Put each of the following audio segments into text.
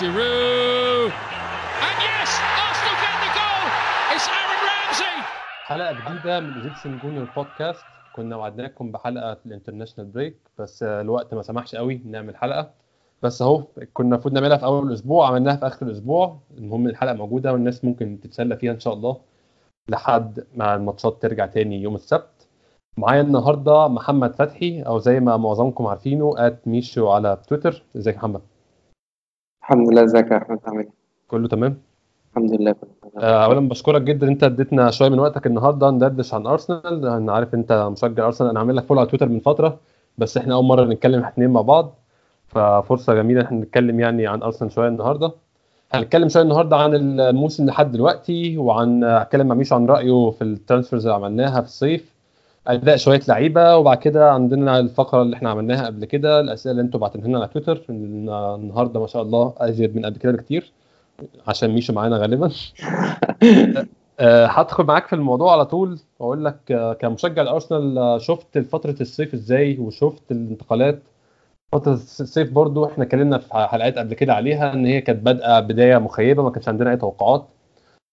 Giroud. Yes. حلقة جديدة من Egyptian Gooner Podcast كنا وعدناكم بحلقة ال international break بس الوقت ما سمحش قوي نعمل حلقة. بس أهو كنا المفروض نعملها في أول الأسبوع عملناها في آخر الأسبوع. المهم الحلقة موجودة والناس ممكن تتسلى فيها إن شاء الله لحد ما الماتشات ترجع تاني يوم السبت. معايا النهارده محمد فتحي أو زي ما معظمكم عارفينه at ميشو على تويتر إزيك يا محمد؟ الحمد لله ازيك يا أحمد؟ عامل إيه؟ كله تمام؟ الحمد لله كله تمام. آه، اولا بشكرك جدا أنت اديتنا شوية من وقتك النهارده ندردش عن أرسنال. أنا عارف أنت مشجع أرسنال. أنا عامل لك follow على تويتر من فترة بس إحنا أول مرة نتكلم إحنا مع بعض ففرصة جميلة إن إحنا نتكلم يعني عن أرسنال شوية النهارده. هنتكلم شوية النهارده عن الموسم لحد دلوقتي وعن هتكلم مع ميشو عن رأيه في ال transfers اللي عملناها في الصيف. أداء شوية لعيبة وبعد كده عندنا الفقرة اللي إحنا عملناها قبل كده الأسئلة اللي أنتوا بعتنها لنا على تويتر النهارده ما شاء الله أزيد من قبل كده بكتير عشان ميشو معانا غالبا. آه، هدخل معاك في الموضوع على طول وأقول لك آه، كمشجع الأرسنال آه، شفت فترة الصيف إزاي وشفت الانتقالات. فترة الصيف برضو إحنا اتكلمنا في حلقات قبل كده عليها إن هي كانت بادئة بداية مخيبة ما كانش عندنا أي توقعات.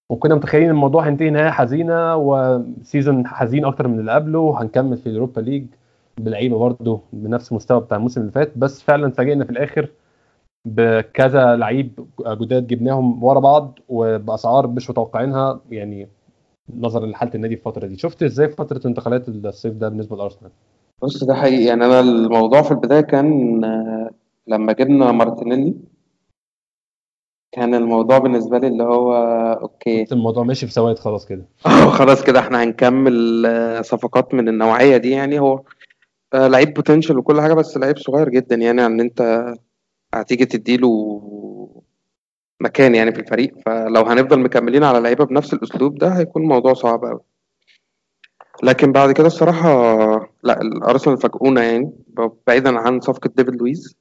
وكنا متخيلين الموضوع هينتهي نهاية حزينة و season حزين أكتر من اللي قبله وهنكمل في ال Europa League بلعيبه برضو بنفس المستوى بتاع الموسم اللي فات. بس فعلا فاجئنا في الآخر بكذا لعيب جداد جبناهم ورا بعض وبأسعار مش متوقعينها يعني نظرا لحالة النادي في الفترة دي. شفت إزاي فترة انتقالات الصيف ده بالنسبة لأرسنال؟ بص ده حقيقي. يعني أنا الموضوع في البداية كان آه، لما جبنا مارتينيلي كان الموضوع بالنسبة لي اللي هو okay. الموضوع ماشي في سواد خلاص كده. أه خلاص كده إحنا هنكمل آه، صفقات من النوعية دي. يعني هو آه، لعيب potential وكل حاجة بس لعيب صغير جدا يعني إن أنت هتيجي تديله مكان يعني في الفريق. فلو هنفضل مكملين على لعيبة بنفس الأسلوب ده هيكون الموضوع صعب قوي لكن بعد كده الصراحة لا الأرسنال فاجئونا يعني بعيدا عن صفقة ديفيد لويز.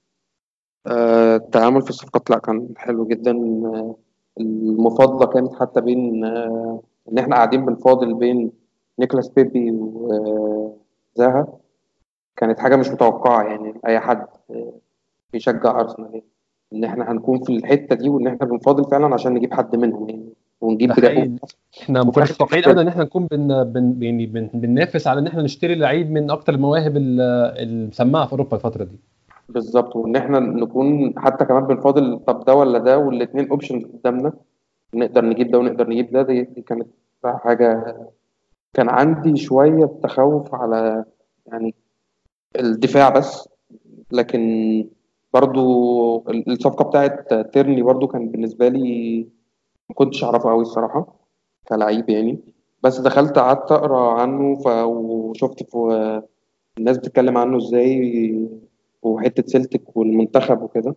التعامل في الصفقات لا كان حلو جدا. آه، المفاضلة كانت حتى بين آه، إن إحنا قاعدين بنفاضل بين نيكلاس بيبي وزاها. كانت حاجة مش متوقعة يعني أي حد آه، بيشجع أرسنال يعني. إن إحنا هنكون في الحتة دي وإن إحنا بنفاضل فعلا عشان نجيب حد منهم يعني ونجيب بجد. إحنا ما كناش متوقعين ابدا إن إحنا نكون بن بن يعني بن بننافس على إن إحنا نشتري لعيب من أكتر المواهب ال- المسمعة في أوروبا الفترة دي. بالظبط وإن إحنا نكون حتى كمان بنفاضل طب ده ولا ده والاثنين options قدامنا نقدر نجيب ده ونقدر نجيب ده دي, دي كانت حاجة كان عندي شوية تخوف على يعني الدفاع بس لكن برضو ال- الصفقة بتاعت تيرني برضو كان بالنسبة لي ما كنتش أعرفه قوي الصراحة كلعيب يعني بس دخلت قعدت أقرأ عنه. وشفت الناس بتتكلم عنه إزاي وحتة سيلتك والمنتخب وكده.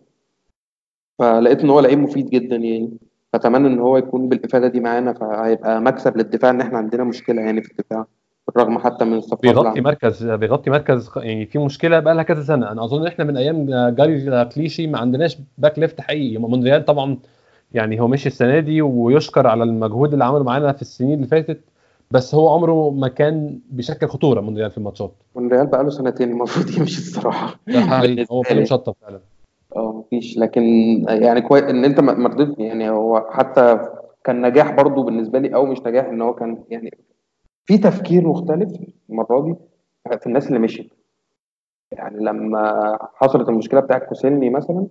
فلقيت إن هو لعيب مفيد جدا يعني. فأتمنى إن هو يكون بالإفادة دي معانا فهيبقى مكسب للدفاع إن إحنا عندنا مشكلة يعني في الدفاع بالرغم حتى من الصفقات بيغطي. مركز بيغطي مركز يعني في مشكلة بقى لها كذا سنة. أنا أظن إحنا من أيام جاري كليشي ما عندناش back left حقيقي. مونريال طبعا يعني هو مشي السنة دي ويشكر على المجهود اللي عمله معانا في السنين اللي فاتت. بس هو عمره ما كان بيشكل خطورة مونريال في الماتشات. مونريال بقى له سنتين المفروض يمشي الصراحة. هو كان. مشطب فعلا. آه مفيش. لكن يعني كويس إن أنت ما ما رضيت يعني هو حتى كان نجاح برضو بالنسبة لي أو مش نجاح إن هو كان يعني في تفكير مختلف المرة دي في الناس اللي مشيت. يعني لما حصلت المشكلة بتاعت كوسيلني مثلا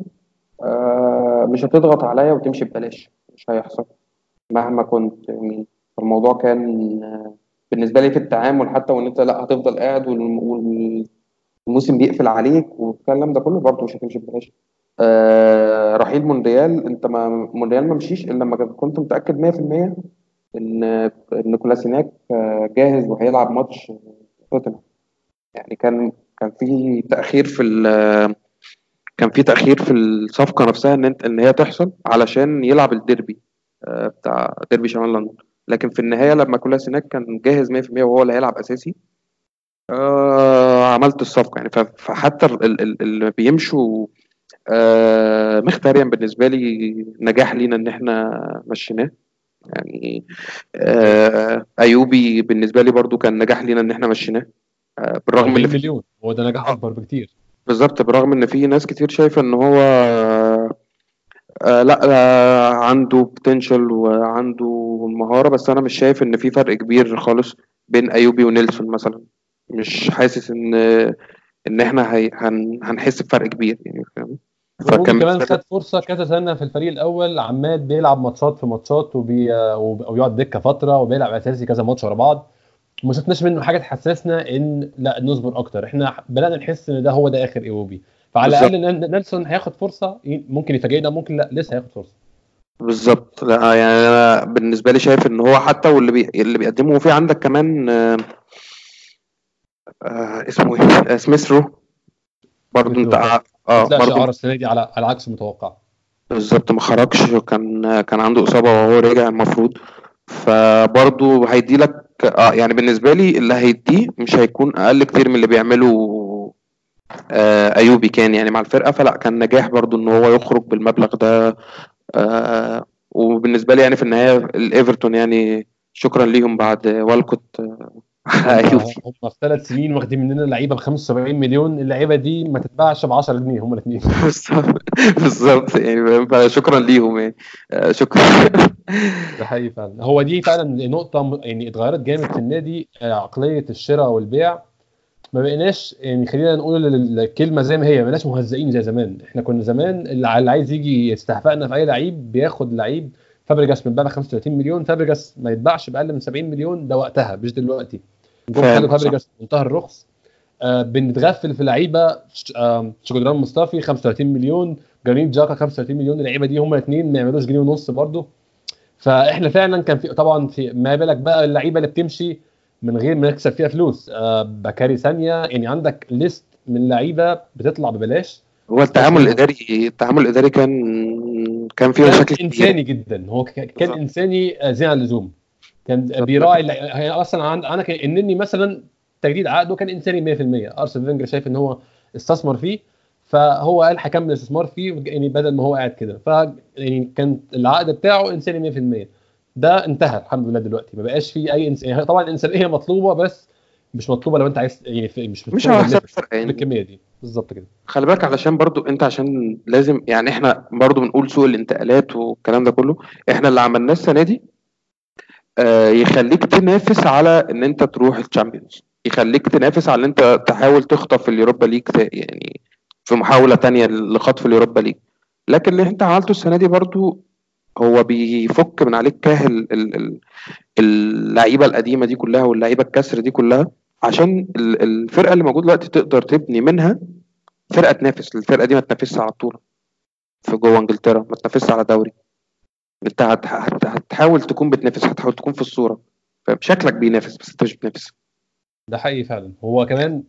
آه مش هتضغط عليا وتمشي ببلاش. مش هيحصل. مهما كنت مين. الموضوع كان بالنسبة لي في التعامل حتى وإن أنت لأ هتفضل قاعد والم- والموسم بيقفل عليك والكلام ده كله برضه مش هتمشي ببلاش آه رحيل مونديال أنت ما مونديال ما مشيش إلا لما كنت متأكد 100% إن إن كولاسيناك آه، جاهز وهيلعب ماتش توتنهام. يعني كان كان في تأخير في كان في تأخير في الصفقة نفسها إن أنت إن هي تحصل علشان يلعب الديربي آه، بتاع ديربي شمال لندن. لكن في النهاية لما كولاسيناك كان جاهز 100% وهو اللي هيلعب أساسي آه عملت الصفقة يعني. فحتى ال- ال- ال- اللي بيمشوا آه مختاريا بالنسبة لي نجاح لينا إن إحنا مشيناه. يعني آه أيوبي بالنسبة لي برضو كان نجاح لينا إن إحنا مشيناه. آه بالرغم 40 إن في مليون. هو ده نجاح أكبر بكتير. بالظبط بالرغم إن في ناس كتير شايفة إن هو آه لأ آه عنده بوتنشال وعنده مهارة بس أنا مش شايف إن في فرق كبير خالص بين أيوبي ونيلسون مثلا. مش حاسس إن إن إحنا هي هن هنحس بفرق كبير يعني فاهم؟ فكان كمان خد فرصة كذا سنة في الفريق الأول. عمال بيلعب ماتشات في ماتشات وبي... وبيقعد دكة فترة وبيلعب أساسي كذا ماتش ورا بعض. وما شفناش منه حاجة تحسسنا إن لا نصبر أكتر. إحنا بدأنا نحس إن ده هو ده آخر أيوبي. فعلى الأقل نيلسون هياخد فرصة ممكن يفاجئنا ممكن لا لسه هياخد فرصة. بالظبط. لا يعني أنا بالنسبة لي شايف إن هو حتى واللي بي... اللي بيقدمه في عندك كمان آه... آه... اسمه إيه؟ سميث رو. برضه أنت آه برضه السنة دي على على عكس المتوقع بالظبط ما خرجش. كان كان عنده إصابة وهو رجع المفروض. فبرضه هيدي لك آه يعني بالنسبة لي اللي هيديه مش هيكون أقل كتير من اللي بيعمله آه أيوبي كان يعني مع الفرقة. فلا كان نجاح برضو إن هو يخرج بالمبلغ ده آه وبالنسبة لي يعني في النهاية الإيفرتون يعني شكرا ليهم بعد والكوت آه ايوبي هم في ثلاث سنين واخدين مننا لعيبة ب 75 مليون اللعيبة دي ما تتباعش ب 10 جنيه هم الاثنين. بالظبط يعني شكرا ليهم يعني آه شكرا. ده حقيقي فعلا. هو دي فعلا نقطة يعني اتغيرت جامد في النادي عقلية الشراء والبيع. ما بقيناش يعني خلينا نقول الكلمة زي ما هي ما بقيناش مهزئين زي زمان. إحنا كنا زمان اللي عايز يجي يستحقنا في أي لعيب بياخد لعيب فابريجاس من 35 مليون. فابريجاس ما يتباعش بأقل من 70 مليون ده وقتها مش دلوقتي. جم خدوا فابريجاس منتهى الرخص. آه بنتغفل في لعيبة آه شكودران مصطفي 35 مليون جرانيت جاكا 35 مليون اللعيبة دي هم الاثنين ما يعملوش جنيه ونص برضه. فإحنا فعلا كان في طبعا في ما بالك بقى اللعيبة اللي بتمشي من غير ما نكسب فيها فلوس. آه بكاري سانيا يعني عندك list من لعيبة بتطلع ببلاش. هو التعامل الإداري التعامل الإداري كان كان فيه مشاكل إنساني جدا. هو كان إنساني زيادة عن اللزوم. كان بيراعي يعني أصلا عند أنا كان إنني مثلا تجديد عقده كان إنساني 100% أرسنال فينجر شايف إن هو استثمر فيه فهو قال هكمل الاستثمار فيه يعني بدل ما هو قاعد كده. ف يعني كان العقد بتاعه إنساني 100% ده انتهى الحمد لله دلوقتي. ما بقاش في أي إنس... يعني طبعا الانسانيه مطلوبة بس مش مطلوبة لو انت عايز يعني مش مش على حساب الفرق يعني. الكميه دي. بالظبط كده. خلي بالك علشان برضو انت عشان لازم يعني إحنا برضو بنقول سوق الانتقالات والكلام ده كله إحنا اللي عملناه السنة دي آه يخليك تنافس على ان انت تروح ال Champions. يخليك تنافس على ان انت تحاول تخطف ال Europa League يعني في محاولة تانية لخطف ال Europa League. لكن اللي انت عملته السنة دي برضو هو بيفك من عليك كاهل اللعيبة القديمة دي كلها واللعيبة الكسر دي كلها عشان الفرقة اللي موجودة دلوقتي تقدر تبني منها فرقة تنافس الفرقة دي ما تنافسش على البطوله في جوه إنجلترا ما تنافسش على دوري. انت هتحاول تكون بتنافس هتحاول تكون في الصورة. شكلك بينافس بس انت مش بتنافس. ده حقيقي فعلا. هو كمان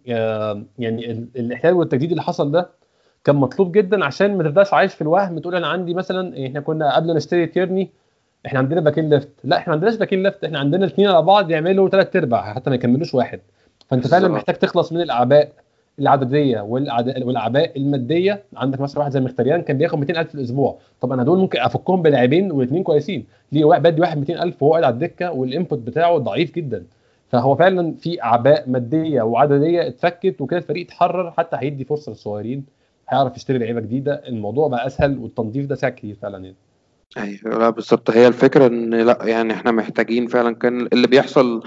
يعني الاحتلال والتجديد اللي حصل ده كان مطلوب جدا عشان ما تبداش عايش في الوهم تقول أنا عندي مثلا إحنا كنا قبل ما نشتري تيرني إحنا عندنا باكين left. لا إحنا ما عندناش باكين left إحنا عندنا اثنين على بعض يعملوا ثلاث أرباع حتى ما يكملوش واحد. فأنت فعلا محتاج تخلص من الأعباء العددية والأعباء المادية. عندك مثلا واحد زي مخيتاريان كان بياخد 200000 في الأسبوع. طب أنا دول ممكن أفكهم بلاعبين والاثنين كويسين. ليه؟ واحد بدي واحد 200000 وهو قاعد على الدكة وال input بتاعه ضعيف جدا. فهو فعلا في أعباء مادية وعددية اتفكت وكده الفريق اتحرر حتى هيدي فرصة للصغيرين. هيعرف يشتري لعيبة جديدة الموضوع بقى أسهل والتنظيف ده ساعد كتير فعلا يعني. أيوه لا بالظبط. هي الفكرة إن لا يعني إحنا محتاجين فعلا كان اللي بيحصل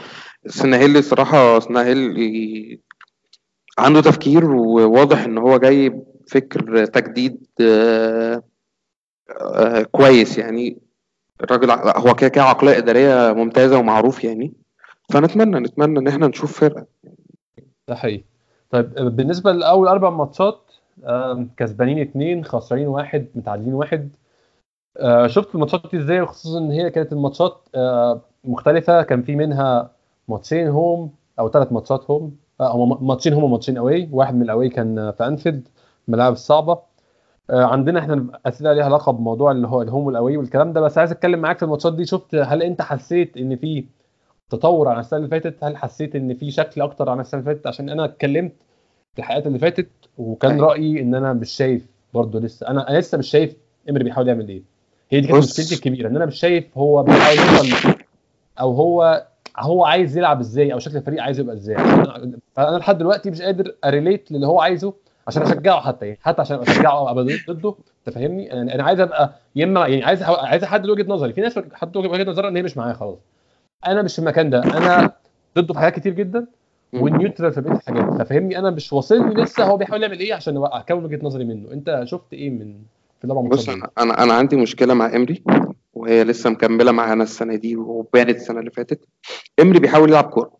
سناهيلي صراحة سناهيلي عنده تفكير وواضح إن هو جاي فكر تجديد آه كويس يعني. الراجل هو كده كده عقلية إدارية ممتازة ومعروف يعني. فنتمنى نتمنى إن إحنا نشوف فرقة. ده حقيقي. طيب بالنسبة لأول أربع ماتشات كسبانين اثنين خسرانين واحد متعادلين واحد. آه، شفت الماتشات دي إزاي؟ خصوصا إن هي كانت الماتشات آه، مختلفة. كان في منها ماتشين home أو ثلاث ماتشات home. آه، هم ماتشين home وماتشين away. واحد من ال away كان في أنفيلد الملاعب الصعبه عندنا إحنا أسئلة ليها علاقة بموضوع اللي هو ال home وال away والكلام ده. بس عايز أتكلم معاك في الماتشات دي. شفت هل أنت حسيت إن في تطور عن السنة اللي فاتت؟ هل حسيت إن في شكل أكتر عن السنة اللي فاتت؟ عشان أنا اتكلمت الحلقات اللي فاتت وكان أيوة. رأيي إن أنا مش شايف برضه لسه. أنا أنا لسه مش شايف امري بيحاول يعمل إيه. هي دي كانت مشكلتي الكبيرة إن أنا مش شايف هو بيحاول يوصل أو هو هو عايز يلعب إزاي أو شكل الفريق عايز يبقى إزاي. أنا لحد دلوقتي مش قادر أريليت للي هو عايزه عشان أشجعه حتى يعني حتى عشان أشجعه أو ابقى ضده. أنت فاهمني؟ يعني أنا عايز أبقى يا اما يعني عايز عايز أحدد وجهة نظري. في ناس حد وجهة نظرها إن هي مش معايا خلاص. أنا مش في المكان ده. أنا ضده في حاجات كتير جدا. وال neutral في بقيه الحاجات ففهمني أنا مش واصلني لسه هو بيحاول يعمل إيه عشان اكون وجهة نظري منه. أنت شفت إيه من في الأربع بص أنا أنا أنا عندي مشكلة مع إمري وهي لسه مكملة معانا السنة دي وبانت السنة اللي فاتت. إمري بيحاول يلعب كورة.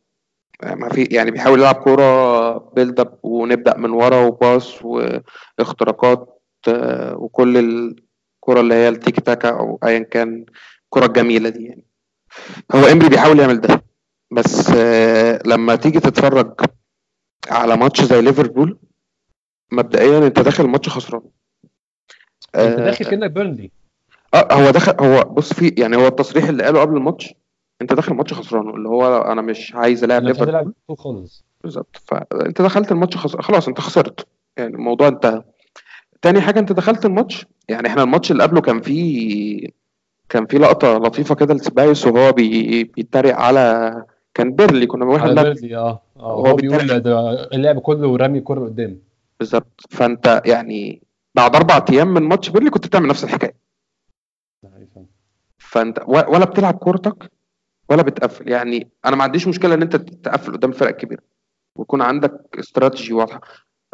ما في يعني بيحاول يلعب كورة build up ونبدأ من ورا و pass واختراقات آه، وكل الكره اللي هي التيكي تاكا أو ايا كان الكره الجميلة دي يعني. هو إمري بيحاول يعمل ده. بس آه، لما تيجي تتفرج على ماتش زي ليفربول مبدئيا أنت داخل الماتش خسران. أنت داخل كأنك بيرنلي. آه هو دخل هو بص في يعني هو التصريح اللي قاله قبل الماتش أنت داخل الماتش خسران اللي هو أنا مش عايز ألعب ليفربول. خالص. بالظبط. فانت دخلت الماتش خسر... خلاص أنت خسرت. يعني الموضوع انتهى. تاني حاجة أنت دخلت الماتش يعني إحنا الماتش اللي قبله كان فيه كان في لقطة لطيفة كده لسبايس وهو بي... بيتريق على كان بيرنلي كنا بنروح على بيرنلي آه آه هو بيقول ده اللعب كله رمي كوره قدام. بالظبط. فأنت يعني بعد أربع أيام من ماتش بيرنلي كنت بتعمل نفس الحكاية. فأنت ولا بتلعب كورتك ولا بتقفل. يعني أنا ما عنديش مشكلة إن أنت تقفل قدام الفرق الكبيرة. ويكون عندك استراتيجي واضحة.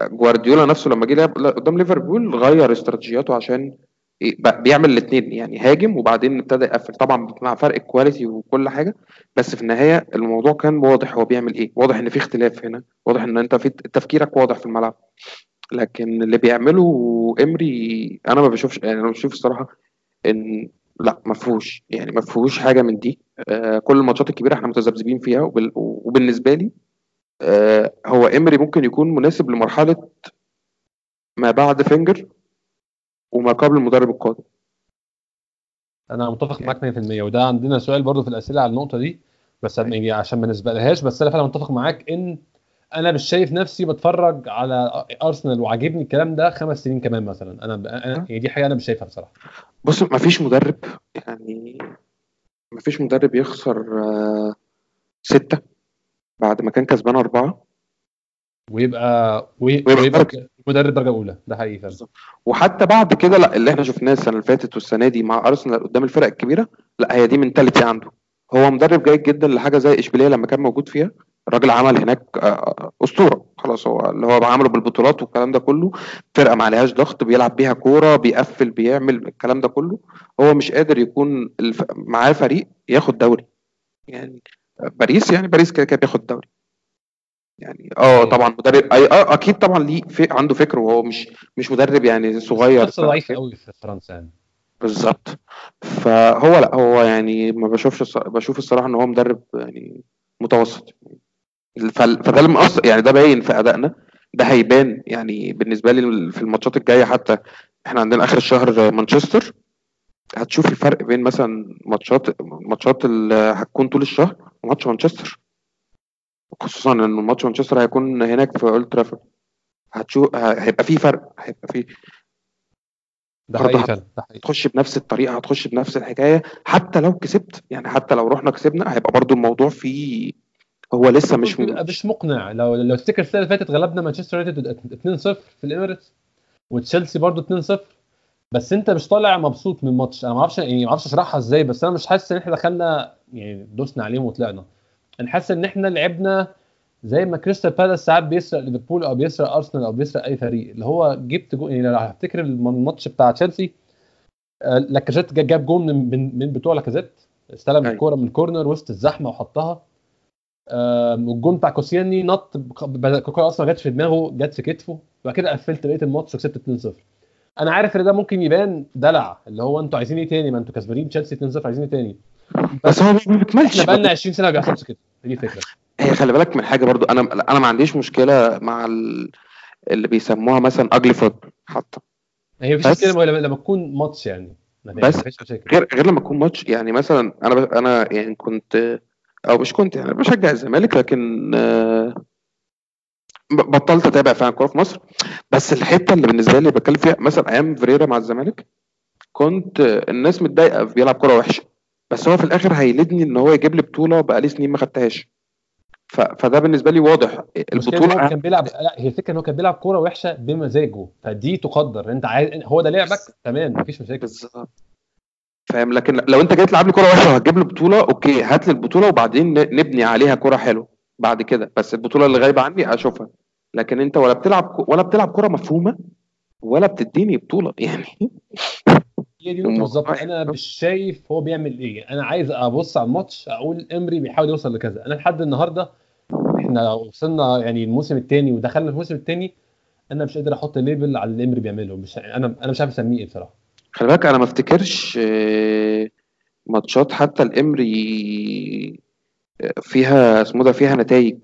جوارديولا نفسه لما جه لعب قدام ليفربول غير استراتيجياته عشان بيعمل الاثنين يعني هاجم وبعدين ابتدى يقفل. طبعا مع فرق الكواليتي وكل حاجة بس في النهاية الموضوع كان واضح هو بيعمل إيه. واضح إن في اختلاف هنا واضح إن أنت في تفكيرك واضح في الملعب. لكن اللي بيعمله إمري أنا ما بشوفش يعني أنا بشوف الصراحة إن لا ما فيهوش. يعني ما فيهوش حاجة من دي. آه كل الماتشات الكبيرة إحنا متذبذبين فيها وبال... وبالنسبة لي آه هو إمري ممكن يكون مناسب لمرحلة ما بعد فينجر وما قبل المدرب القادم. أنا متفق معاك 100% وده عندنا سؤال برضو في الأسئلة على النقطة دي بس يعني عشان ما نسبقلهاش. بس أنا فعلا متفق معاك إن أنا مش شايف نفسي بتفرج على أرسنال وعاجبني الكلام ده خمس سنين كمان مثلا. أنا أنا هي دي حاجة أنا مش شايفها بصراحة. بص ما فيش مدرب يعني ما فيش مدرب يخسر آه، ستة بعد ما كان كسبان أربعة. ويبقى ويبقى, ويبقى مدرب درجة أولى. ده حقيقي فعلا. وحتى بعد كده لا اللي إحنا شفناه السنة اللي فاتت والسنة دي مع أرسنال قدام الفرق الكبيرة لا هي دي منتاليتي عنده. هو مدرب جيد جدا لحاجة زي إشبيلية لما كان موجود فيها. الراجل عمل هناك آه، آه، أسطورة. خلاص هو اللي هو عمله بالبطولات والكلام ده كله. فرقة ما عليهاش ضغط بيلعب بيها كورة بيقفل بيعمل الكلام ده كله. هو مش قادر يكون الف... معاه فريق ياخد دوري. يعني باريس يعني باريس كده كده بياخد دوري. يعني آه طبعا مدرب آه أكيد طبعا ليه في عنده فكر وهو مش مش مدرب يعني صغير. بس ضعيف قوي في فرنسا يعني. بالظبط. فهو لا هو يعني ما بشوفش بشوف الصراحة إن هو مدرب يعني متوسط. فده اللي مأثر يعني ده باين في أدائنا. ده هيبان يعني بالنسبة لي في الماتشات الجاية حتى. إحنا عندنا آخر الشهر مانشستر. هتشوف الفرق بين مثلا ماتشات ماتشات اللي هتكون طول الشهر وماتش مانشستر. خصوصا إن ماتش مانشستر هيكون هناك في أولد ترافورد. هتشوف هيبقى في فرق هيبقى في ده حقيقي هتخش بنفس الطريقة هتخش بنفس الحكاية. حتى لو كسبت يعني حتى لو رحنا كسبنا هيبقى برضو الموضوع فيه هو لسه مش م... مش مقنع. لو لو تفتكر السنة اللي فاتت غلبنا مانشستر يونايتد 2-0 في الاميريتس وتشيلسي برضه 2-0 بس أنت مش طالع مبسوط من الماتش. أنا ما أعرفش يعني ما أعرفش أشرحها إزاي بس أنا مش حاسس إن إحنا دخلنا يعني دوسنا عليهم وطلعنا. أنا حاسس إن إحنا لعبنا زي ما كريستال بالاس ساعات بيسرق ليفربول أو بيسرق أرسنال أو بيسرق أي فريق. اللي هو جبت جو يعني لو هفتكر الماتش بتاع تشيلسي آه، لاكازيت جاب جول من من بتوع لاكازيت. استلم الكورة من كورنر وسط الزحمة وحطها. والجون بتاع كوسيلني نط الكورة أصلا ما جاتش في دماغه جت في كتفه. وبعد كده قفلت بقية الماتش وكسبت 2-0 أنا عارف إن ده ممكن يبان دلع اللي هو أنتوا عايزين إيه تاني؟ ما أنتوا كسبانين تشيلسي 2-0 عايزين إيه تاني؟ بس هو ما بيكملش إحنا بقالنا 20 سنة ما بيحصلش كده. دي الفكرة. هي خلي بالك من حاجة برضو أنا أنا ما عنديش مشكلة مع ال... اللي بيسموها مثلا ugly foot حتى. هي مفيش مشكلة لما تكون ماتش يعني. بس غير غير لما تكون ماتش يعني مثلا أنا. أنا يعني كنت أو مش كنت يعني بشجع الزمالك لكن آه، بطلت أتابع فعلا كورة في مصر. بس الحتة اللي بالنسبة لي بتكلم فيها مثلا أيام فريرا مع الزمالك كنت الناس متضايقة بيلعب كورة وحشة. بس هو في الآخر هيلدني إن هو يجيب لي بطولة بقالي سنين ما خدتهاش. ف... فده بالنسبة لي واضح. البطولة هو كان بيلعب لا هي الفكرة إن هو كان بيلعب كورة وحشة بمزاجه. فدي تقدر. أنت عايز هو ده لعبك؟ تمام مفيش مشاكل. بالظبط. فاهم. لكن لو أنت جاي تلعب لي كورة وحشة وهتجيب لي بطولة okay هات لي البطولة وبعدين نبني عليها كورة حلوة بعد كده. بس البطولة اللي غايبة عني أشوفها. لكن أنت ولا بتلعب ولا بتلعب كورة مفهومة ولا بتديني بطولة. يعني هي دي بالظبط. أنا مش شايف هو بيعمل إيه. أنا عايز أبص على الماتش أقول إمري بيحاول يوصل لكذا. أنا لحد النهارده إحنا وصلنا يعني الموسم الثاني ودخلنا الموسم الثاني أنا مش قادر أحط label على اللي إمري بيعمله. مش أنا أنا مش عارف أسميه إيه بصراحة. خلي بالك أنا ما أفتكرش آه، ماتشات حتى لإمري آه، فيها اسمه ده فيها نتائج.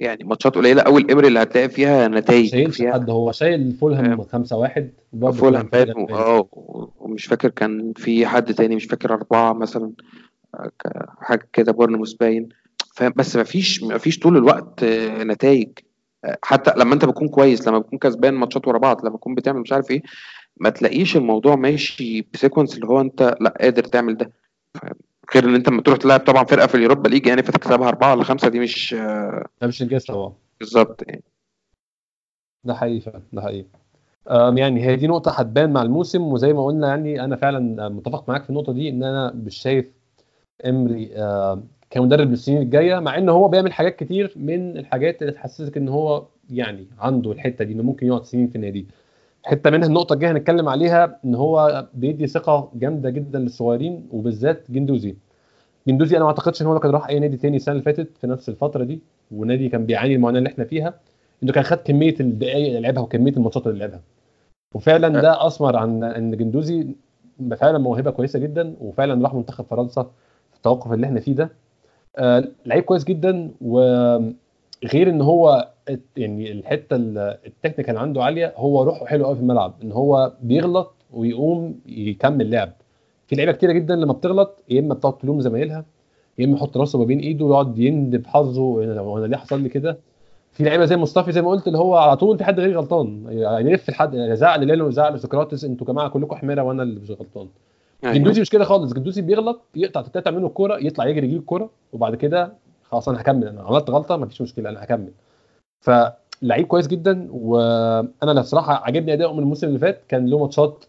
يعني ماتشات قليلة قوي لإمري اللي هتلاقي فيها نتائج شايلش فيها حد هو شايل فولهام 5 1 فولهام بان آه ومش فاكر كان في حد تاني مش فاكر أربعة مثلا آه، حاجة كده بورنموث باين. بس مفيش مفيش طول الوقت نتائج. حتى لما أنت بتكون كويس لما بتكون كسبان ماتشات ورا بعض لما تكون بتعمل مش عارف إيه ما تلاقيش الموضوع ماشي ب sequence اللي هو أنت لأ قادر تعمل ده؟ غير إن أنت لما تروح تلعب طبعا فرقة في اليوروبا ليج يعني فتكسبها أربعة ولا خمسة دي مش ده مش إنجاز طبعا. بالظبط. يعني ده حقيقي فعلا ده حقيقي. يعني هي دي نقطة هتبان مع الموسم وزي ما قلنا يعني أنا فعلا متفق معاك في النقطة دي إن أنا مش شايف إمري كمدرب للسنين الجاية مع إن هو بيعمل حاجات كتير من الحاجات اللي تحسسك إن هو يعني عنده الحتة دي إنه ممكن يقعد سنين في النادي. حتة منها النقطة الجاية هنتكلم عليها إن هو بيدي ثقة جامدة جدا للصغيرين وبالذات جندوزي. جندوزي أنا ما أعتقدش إن هو كان راح أي نادي تاني السنة اللي فاتت في نفس الفترة دي ونادي كان بيعاني المعاناة اللي إحنا فيها. إنه كان خد كمية الدقايق اللي لعبها وكمية الماتشات اللي لعبها. وفعلا ده أثمر عن إن جندوزي فعلا موهبة كويسة جدا وفعلا راح منتخب فرنسا في التوقف اللي إحنا فيه ده. آه لعيب كويس جدا وغير إن هو يعني الحتة ال- التكنيكال عنده عالية هو روحه حلو قوي في الملعب إن هو بيغلط ويقوم يكمل لعب. في لعيبة كتيرة جدا لما بتغلط يا إما بتقعد تلوم زمايلها يا إما يحط راسه ما بين إيده ويقعد يندب حظه وأنا ليه حصل لي كده؟ في لعيبة زي مصطفى زي ما قلت اللي هو على طول في حد غير غلطان يعني يلف لحد يزعل ليلو يزعل لسقراطس أنتوا جماعة كلكم حميرة وأنا اللي مش غلطان. جندوزي مش كده خالص جندوزي بيغلط يقطع تتقطع منه الكورة يطلع يجري يجيب الكورة وبعد كده خلاص أنا هكمل أنا عملت غلطة مفيش مشكلة أنا هكمل. فلعيب كويس جدا وأنا بصراحه عجبني أداؤه من الموسم اللي فات. كان له ماتشات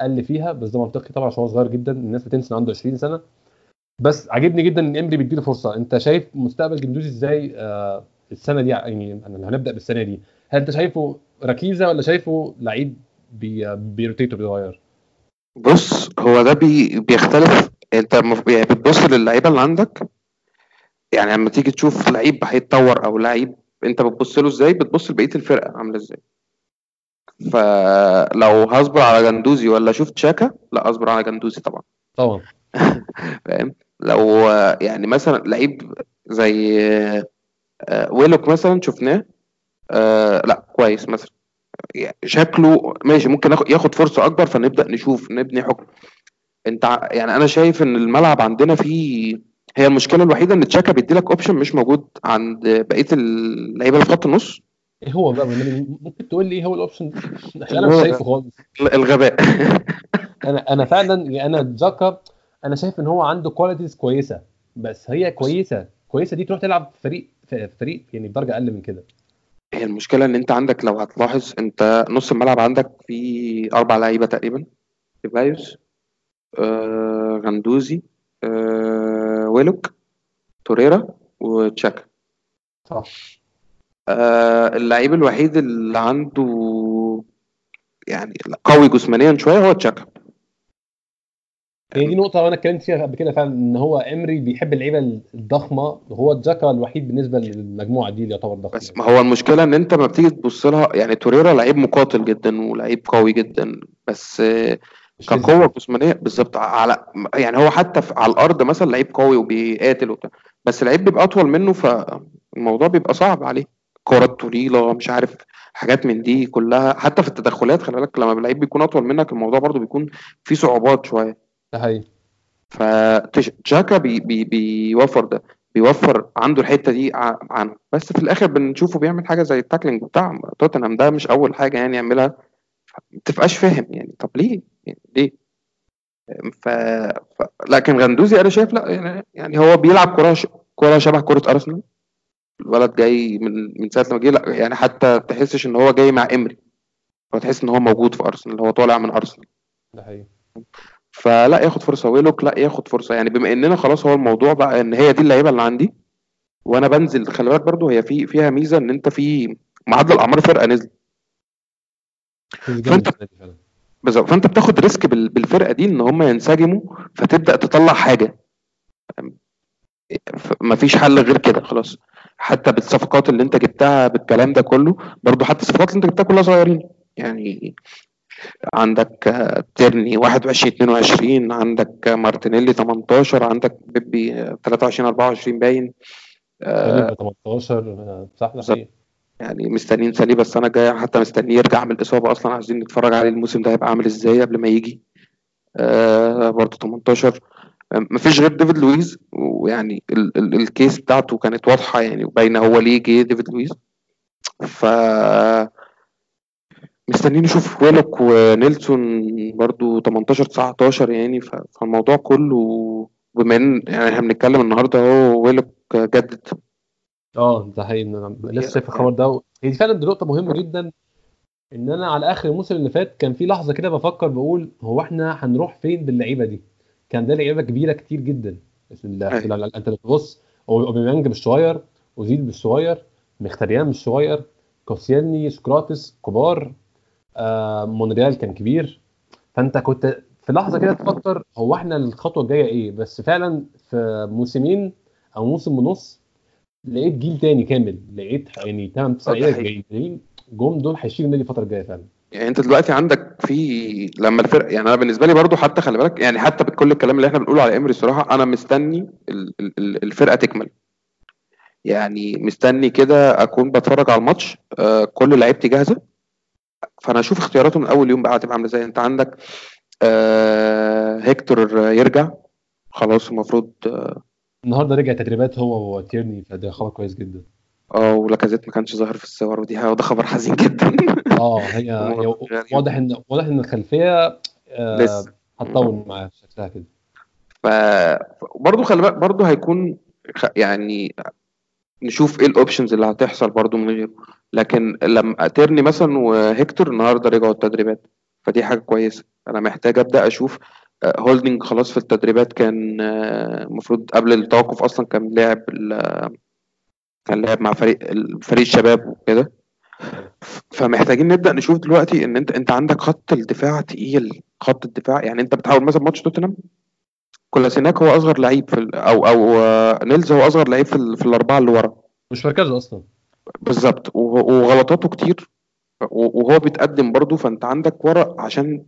قل فيها بس ده منطقي طبعا عشان هو صغير جدا الناس بتنسى عنده 20 سنة. بس عجبني جدا إن إمري بيديله فرصة. أنت شايف مستقبل جندوزي إزاي آه السنة دي؟ يعني هنبدأ بالسنة دي هل أنت شايفه ركيزة ولا شايفه لعيب بي بيروتيت وبيغير بص هو ده بي بيختلف. أنت يعني بتبص للعيبة اللي عندك. يعني لما تيجي تشوف لعيب هيتطور أو لعيب انت بتبص له إزاي؟ بتبص لبقية الفرقة عاملة إزاي. فلو هصبر على جندوزي ولا شفت شاكا لا اصبر على جندوزي طبعا. طبعا. فاهم؟ لو يعني مثلا لعيب زي آه، ويلوك مثلا شفناه آه لا كويس مثلا. شكله ماشي ممكن ياخد- فرصة أكبر فنبدأ نشوف نبني حكم. أنت ع- يعني أنا شايف إن الملعب عندنا فيه هي المشكلة الوحيدة إن تشاكا بيديلك option مش موجود عند بقية اللعيبة اللي في خط النص. إيه هو بقى؟ ممكن تقول لي إيه هو ال option عشان أنا مش شايفه خالص. الغباء. أنا أنا فعلا يعني أنا تشاكا أنا شايف إن هو عنده qualities كويسة بس هي كويسة. كويسة دي تروح تلعب في فريق في في فريق يعني بدرجة أقل من كده. هي المشكلة إن أنت عندك لو هتلاحظ أنت نص الملعب عندك فيه أربع لعيبة تقريبا. سيبايوس آه غندوزي آه ويلوك توريرا وتشاكا. صح. آه اللعيب الوحيد اللي عنده يعني قوي جسمانيا شوية هو تشاكا. هي دي نقطة وأنا اتكلمت فيها قبل كده فعلا إن هو إمري بيحب اللعيبة الضخمة. وهو جاكا الوحيد بالنسبة للمجموعة دي اللي يعتبر ضخم بس ما هو المشكلة إن أنت ما بتيجي تبص لها يعني توريرا لعيب مقاتل جدا ولعيب قوي جدا بس آه، كقوة جسمانية بالظبط على يعني هو حتى في على الأرض مثلا لعيب قوي وبيقاتل وبتاع بس لعيب بيبقى أطول منه فالموضوع بيبقى صعب عليه. كرات طويلة مش عارف حاجات من دي كلها حتى في التدخلات خلي بالك لما اللعيب بيكون أطول منك الموضوع برضو بيكون فيه صعوبات شوية. ده حقيقي. فتشاكا بي بي بيوفر ده بيوفر عنده الحتة دي عنه. بس في الآخر بنشوفه بيعمل حاجة زي ال tackling بتاع توتنهام ده مش أول حاجة يعني يعملها. ما تبقاش فاهم يعني طب ليه؟ يعني ليه؟ ف... ف... لكن جندوزي أنا شايف لا يعني, يعني هو بيلعب كرة ش... كرة شبه كرة أرسنال. الولد جاي من من ساعة لما جه لا يعني حتى تحسش إن هو جاي مع إمري. هو تحس إن هو موجود في أرسنال هو طالع من أرسنال. ده حقيقي. فلا ياخد فرصة ويلوك لا ياخد فرصة. يعني بما إننا خلاص هو الموضوع بقى إن هي دي اللعيبة اللي عندي وأنا بنزل خلي بالك برضه هي في فيها ميزة إن أنت في معدل اعمار فرقه نزل. فأنت بالظبط. فأنت بتاخد ريسك بال- بالفرقة دي إن هم ينسجموا فتبدأ تطلع حاجة. مفيش حل غير كده خلاص. حتى بالصفقات اللي أنت جبتها بالكلام ده كله برضو حتى الصفقات اللي أنت جبتها كلها صغيرين. يعني عندك تيرني 21 22 عندك مارتينيلي 18 عندك بيبي آه، 23 24 باين. آه، ساليبا 18 آه، صح يعني مستنيين ساليبا السنة الجاية حتى مستنيه يرجع من الإصابة أصلا عايزين نتفرج عليه الموسم ده هيبقى عامل إزاي قبل ما يجي. آه برضه 18 آه، مفيش غير ديفيد لويز ويعني ال ال ال case بتاعته كانت واضحة يعني وباينة هو ليه جه ديفيد لويز. ف مستنيين نشوف ويلوك ونيلسون برضو 18 19 يعني فالموضوع كله بما إن يعني إحنا بنتكلم النهارده أهو ويلوك جدد. آه ده حقيقي أنا لسه شايف الخبر ده. هي دي فعلا دي نقطة مهمة جدا إن أنا على آخر الموسم اللي فات كان في لحظة كده بفكر بقول هو إحنا هنروح فين باللعيبة دي؟ كان ده لعيبة كبيرة كتير جدا. ال- أنت بتبص أوباميانج مش صغير أوزيل مش صغير مخيتاريان مش صغير كوسيلني سقراطيس كبار آه مونريال كان كبير. فأنت كنت في لحظة كده تفكر هو إحنا الخطوة الجاية إيه؟ بس فعلا في موسمين أو موسم ونص لقيت جيل تاني كامل. لقيت يعني 8 9 آه، حقيقي. جايين جم دول هيشيلوا النادي الفترة الجاية فعلا. يعني انت دلوقتي عندك في لما الفرق يعني أنا بالنسبة لي برضو حتى خلي بالك يعني حتى بكل الكلام اللي إحنا بنقوله على امري الصراحة أنا مستني ال- ال- ال- الفرقة تكمل. يعني مستني كده أكون بتفرج على الماتش آه كل لعيبتي جاهزة. فأنا أشوف اختياراته من أول يوم بقى هتبقى عاملة إزاي. انت عندك آه هيكتور يرجع خلاص المفروض النهارده رجع تدريبات هو وتيرني فده خبر كويس جدا آه ولاكازيت ما كانش ظاهر في الصور ودي وده خبر حزين جدا آه هي, هي غريب. واضح إن واضح إن الخلفية آه لسه هتطول معاه شكلها كده ف برضه خلي بالك برضه هيكون. يعني نشوف إيه ال options اللي هتحصل برضه من غيره لكن لما تيرني مثلا وهيكتور النهارده رجعوا التدريبات فدي حاجة كويسة أنا محتاج أبدأ أشوف هولدنج خلاص في التدريبات كان آه، المفروض قبل التوقف أصلا كان لاعب كان لاعب مع فريق فريق الشباب وكده. فمحتاجين نبدأ نشوف دلوقتي إن أنت أنت عندك خط الدفاع تقيل خط الدفاع. يعني أنت بتحاول مثلا ماتش توتنهام كولاسيناك هو أصغر لعيب في أو أو آه، نايلز هو أصغر لعيب في, في الأربعة اللي ورا. مش مركزه أصلا. بالظبط. وغلطاته كتير. وهو بيتقدم برضه فأنت عندك ورا عشان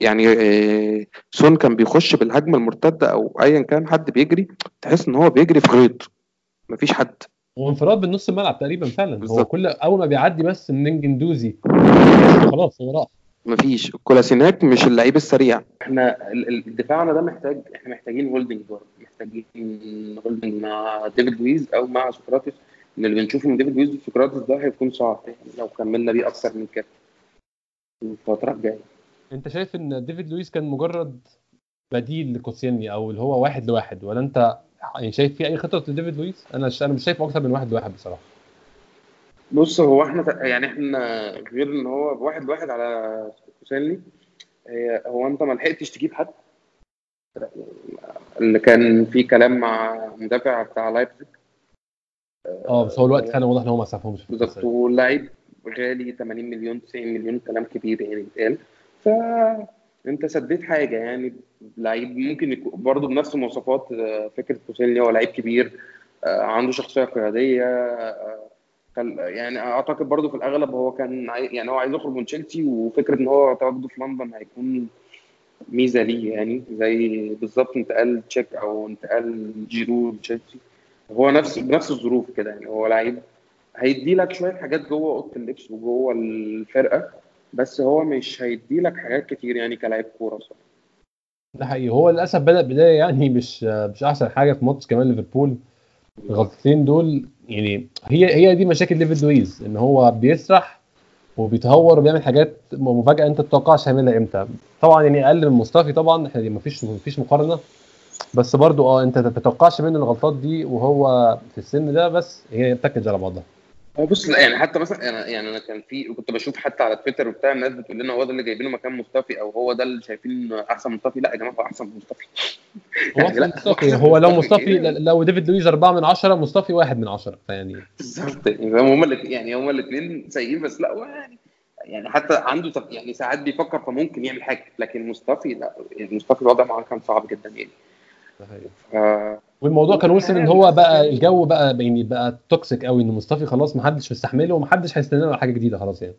يعني آه، سون كان بيخش بالهجمة المرتدة أو ايا كان حد بيجري تحس إن هو بيجري في غيط. مفيش حد. وانفراد بالنص الملعب تقريبا فعلا. هو. كل أول ما بيعدي بس من جندوزي خلاص هو راح. مفيش. كولاسيناتش مش اللعيب السريع. ال- ال- دفاعنا ده محتاج إحنا محتاجين هولدنج برضه. محتاجين هولدنج مع ديفيد لويز أو مع سقراطس. إن اللي بنشوفه من ديفيد لويز وسقراطس ده هيكون صعب. يعني لو كملنا بيه أكتر من كده. الفترة الجاية. انت شايف ان ديفيد لويز كان مجرد بديل لكوسيلني أو اللي هو واحد لواحد ولا انت يعني شايف في اي خطة لديفيد لويس؟ أنا. أنا مش شايف أكتر من واحد لواحد بصراحة. بص هو إحنا يعني إحنا غير ان هو واحد واحد على كوسيلني هي هو انت ما لحقتش تجيب حد. اللي كان في كلام مع مدافع بتاع لايبزيج. آه بس هو الوقت فعلا واضح إن هو ما سعفهمش في بالظبط. واللعيب غالي 80 مليون 90 مليون كلام كبير يعني بيتقال. فانت سديت حاجة يعني. لعيب ممكن يكون برضه بنفس مواصفات آه، فكرة كوسيلني هو لعيب كبير آه، عنده شخصية قيادية آه، يعني أعتقد برضه في الأغلب هو كان. يعني هو عايز يخرج من تشيلسي وفكرة إن هو تواجده في لندن هيكون ميزة ليه يعني. زي بالظبط انتقال تشيك أو انتقال جيرو لتشيلسي. هو نفس بنفس الظروف كده يعني. هو لعيب هيدي لك شوية حاجات جوه أوضة اللبس وجوه الفرقة بس هو مش هيدي لك حاجات كتير يعني كلاعب كورة صراحة ده حقيقي. هو للأسف بدأ بداية يعني مش مش أحسن حاجة في ماتش كمان ليفربول. الغلطتين دول يعني هي هي دي مشاكل ديفيد لويز إن هو بيسرح وبيتهور وبيعمل حاجات مفاجأة أنت تتوقعش هيعملها إمتى. طبعا يعني أقل من مصطفي طبعا إحنا مفيش مفيش مقارنة. بس برضو آه أنت ما تتوقعش منه الغلطات دي وهو في السن ده بس هي package على بعضها. هو بص لا يعني حتى مثلا يعني يعني أنا كان في كنت بشوف حتى على تويتر وبتاع الناس بتقول لنا هو ده اللي جايبينه مكان مصطفي أو هو ده اللي شايفين أحسن مصطفي. لا يا جماعة هو أحسن من مصطفي. هو يعني مصطفي. هو لو مصطفي؟ لو ديفيد لويز 4 من 10 مصطفي 1 من 10 فيعني. بالظبط. يعني هما الاثنين يعني هما الاثنين سيئين بس لا هو يعني يعني حتى عنده طب يعني ساعات بيفكر فممكن يعمل حاجة لكن مصطفي لا يعني مصطفي الوضع معاه كان صعب جدا يعني. والموضوع كان وصل إن هو بقى الجو بقى يعني بقى توكسيك قوي إن مصطفي خلاص ما حدش مستحمله ومحدش هيستنى له حاجة جديدة خلاص يعني.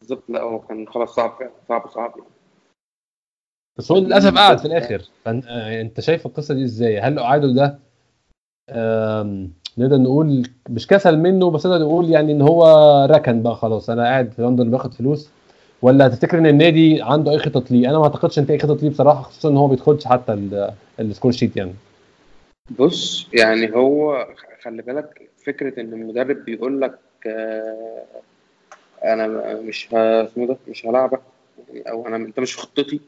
بالظبط لا هو كان خلاص صعب صعب صعب. يعني. بس هو للأسف قعد في الآخر. فانت شايف القصة دي إزاي؟ هل قعده ده نقدر نقول مش كسل منه بس نقدر نقول يعني إن هو ركن بقى خلاص؟ أنا قاعد في لندن باخد فلوس. ولا تفتكر إن النادي عنده أي خطط ليه؟ أنا ما أعتقدش إن في أي خطط ليه بصراحة خصوصا إن هو ما بيدخلش حتى ال- ال score sheet يعني. بص يعني هو خلي بالك فكرة إن المدرب بيقول لك آه، أنا مش ه- اسمه ده مش هلاعبك يعني أو أنا أنت مش في خطتي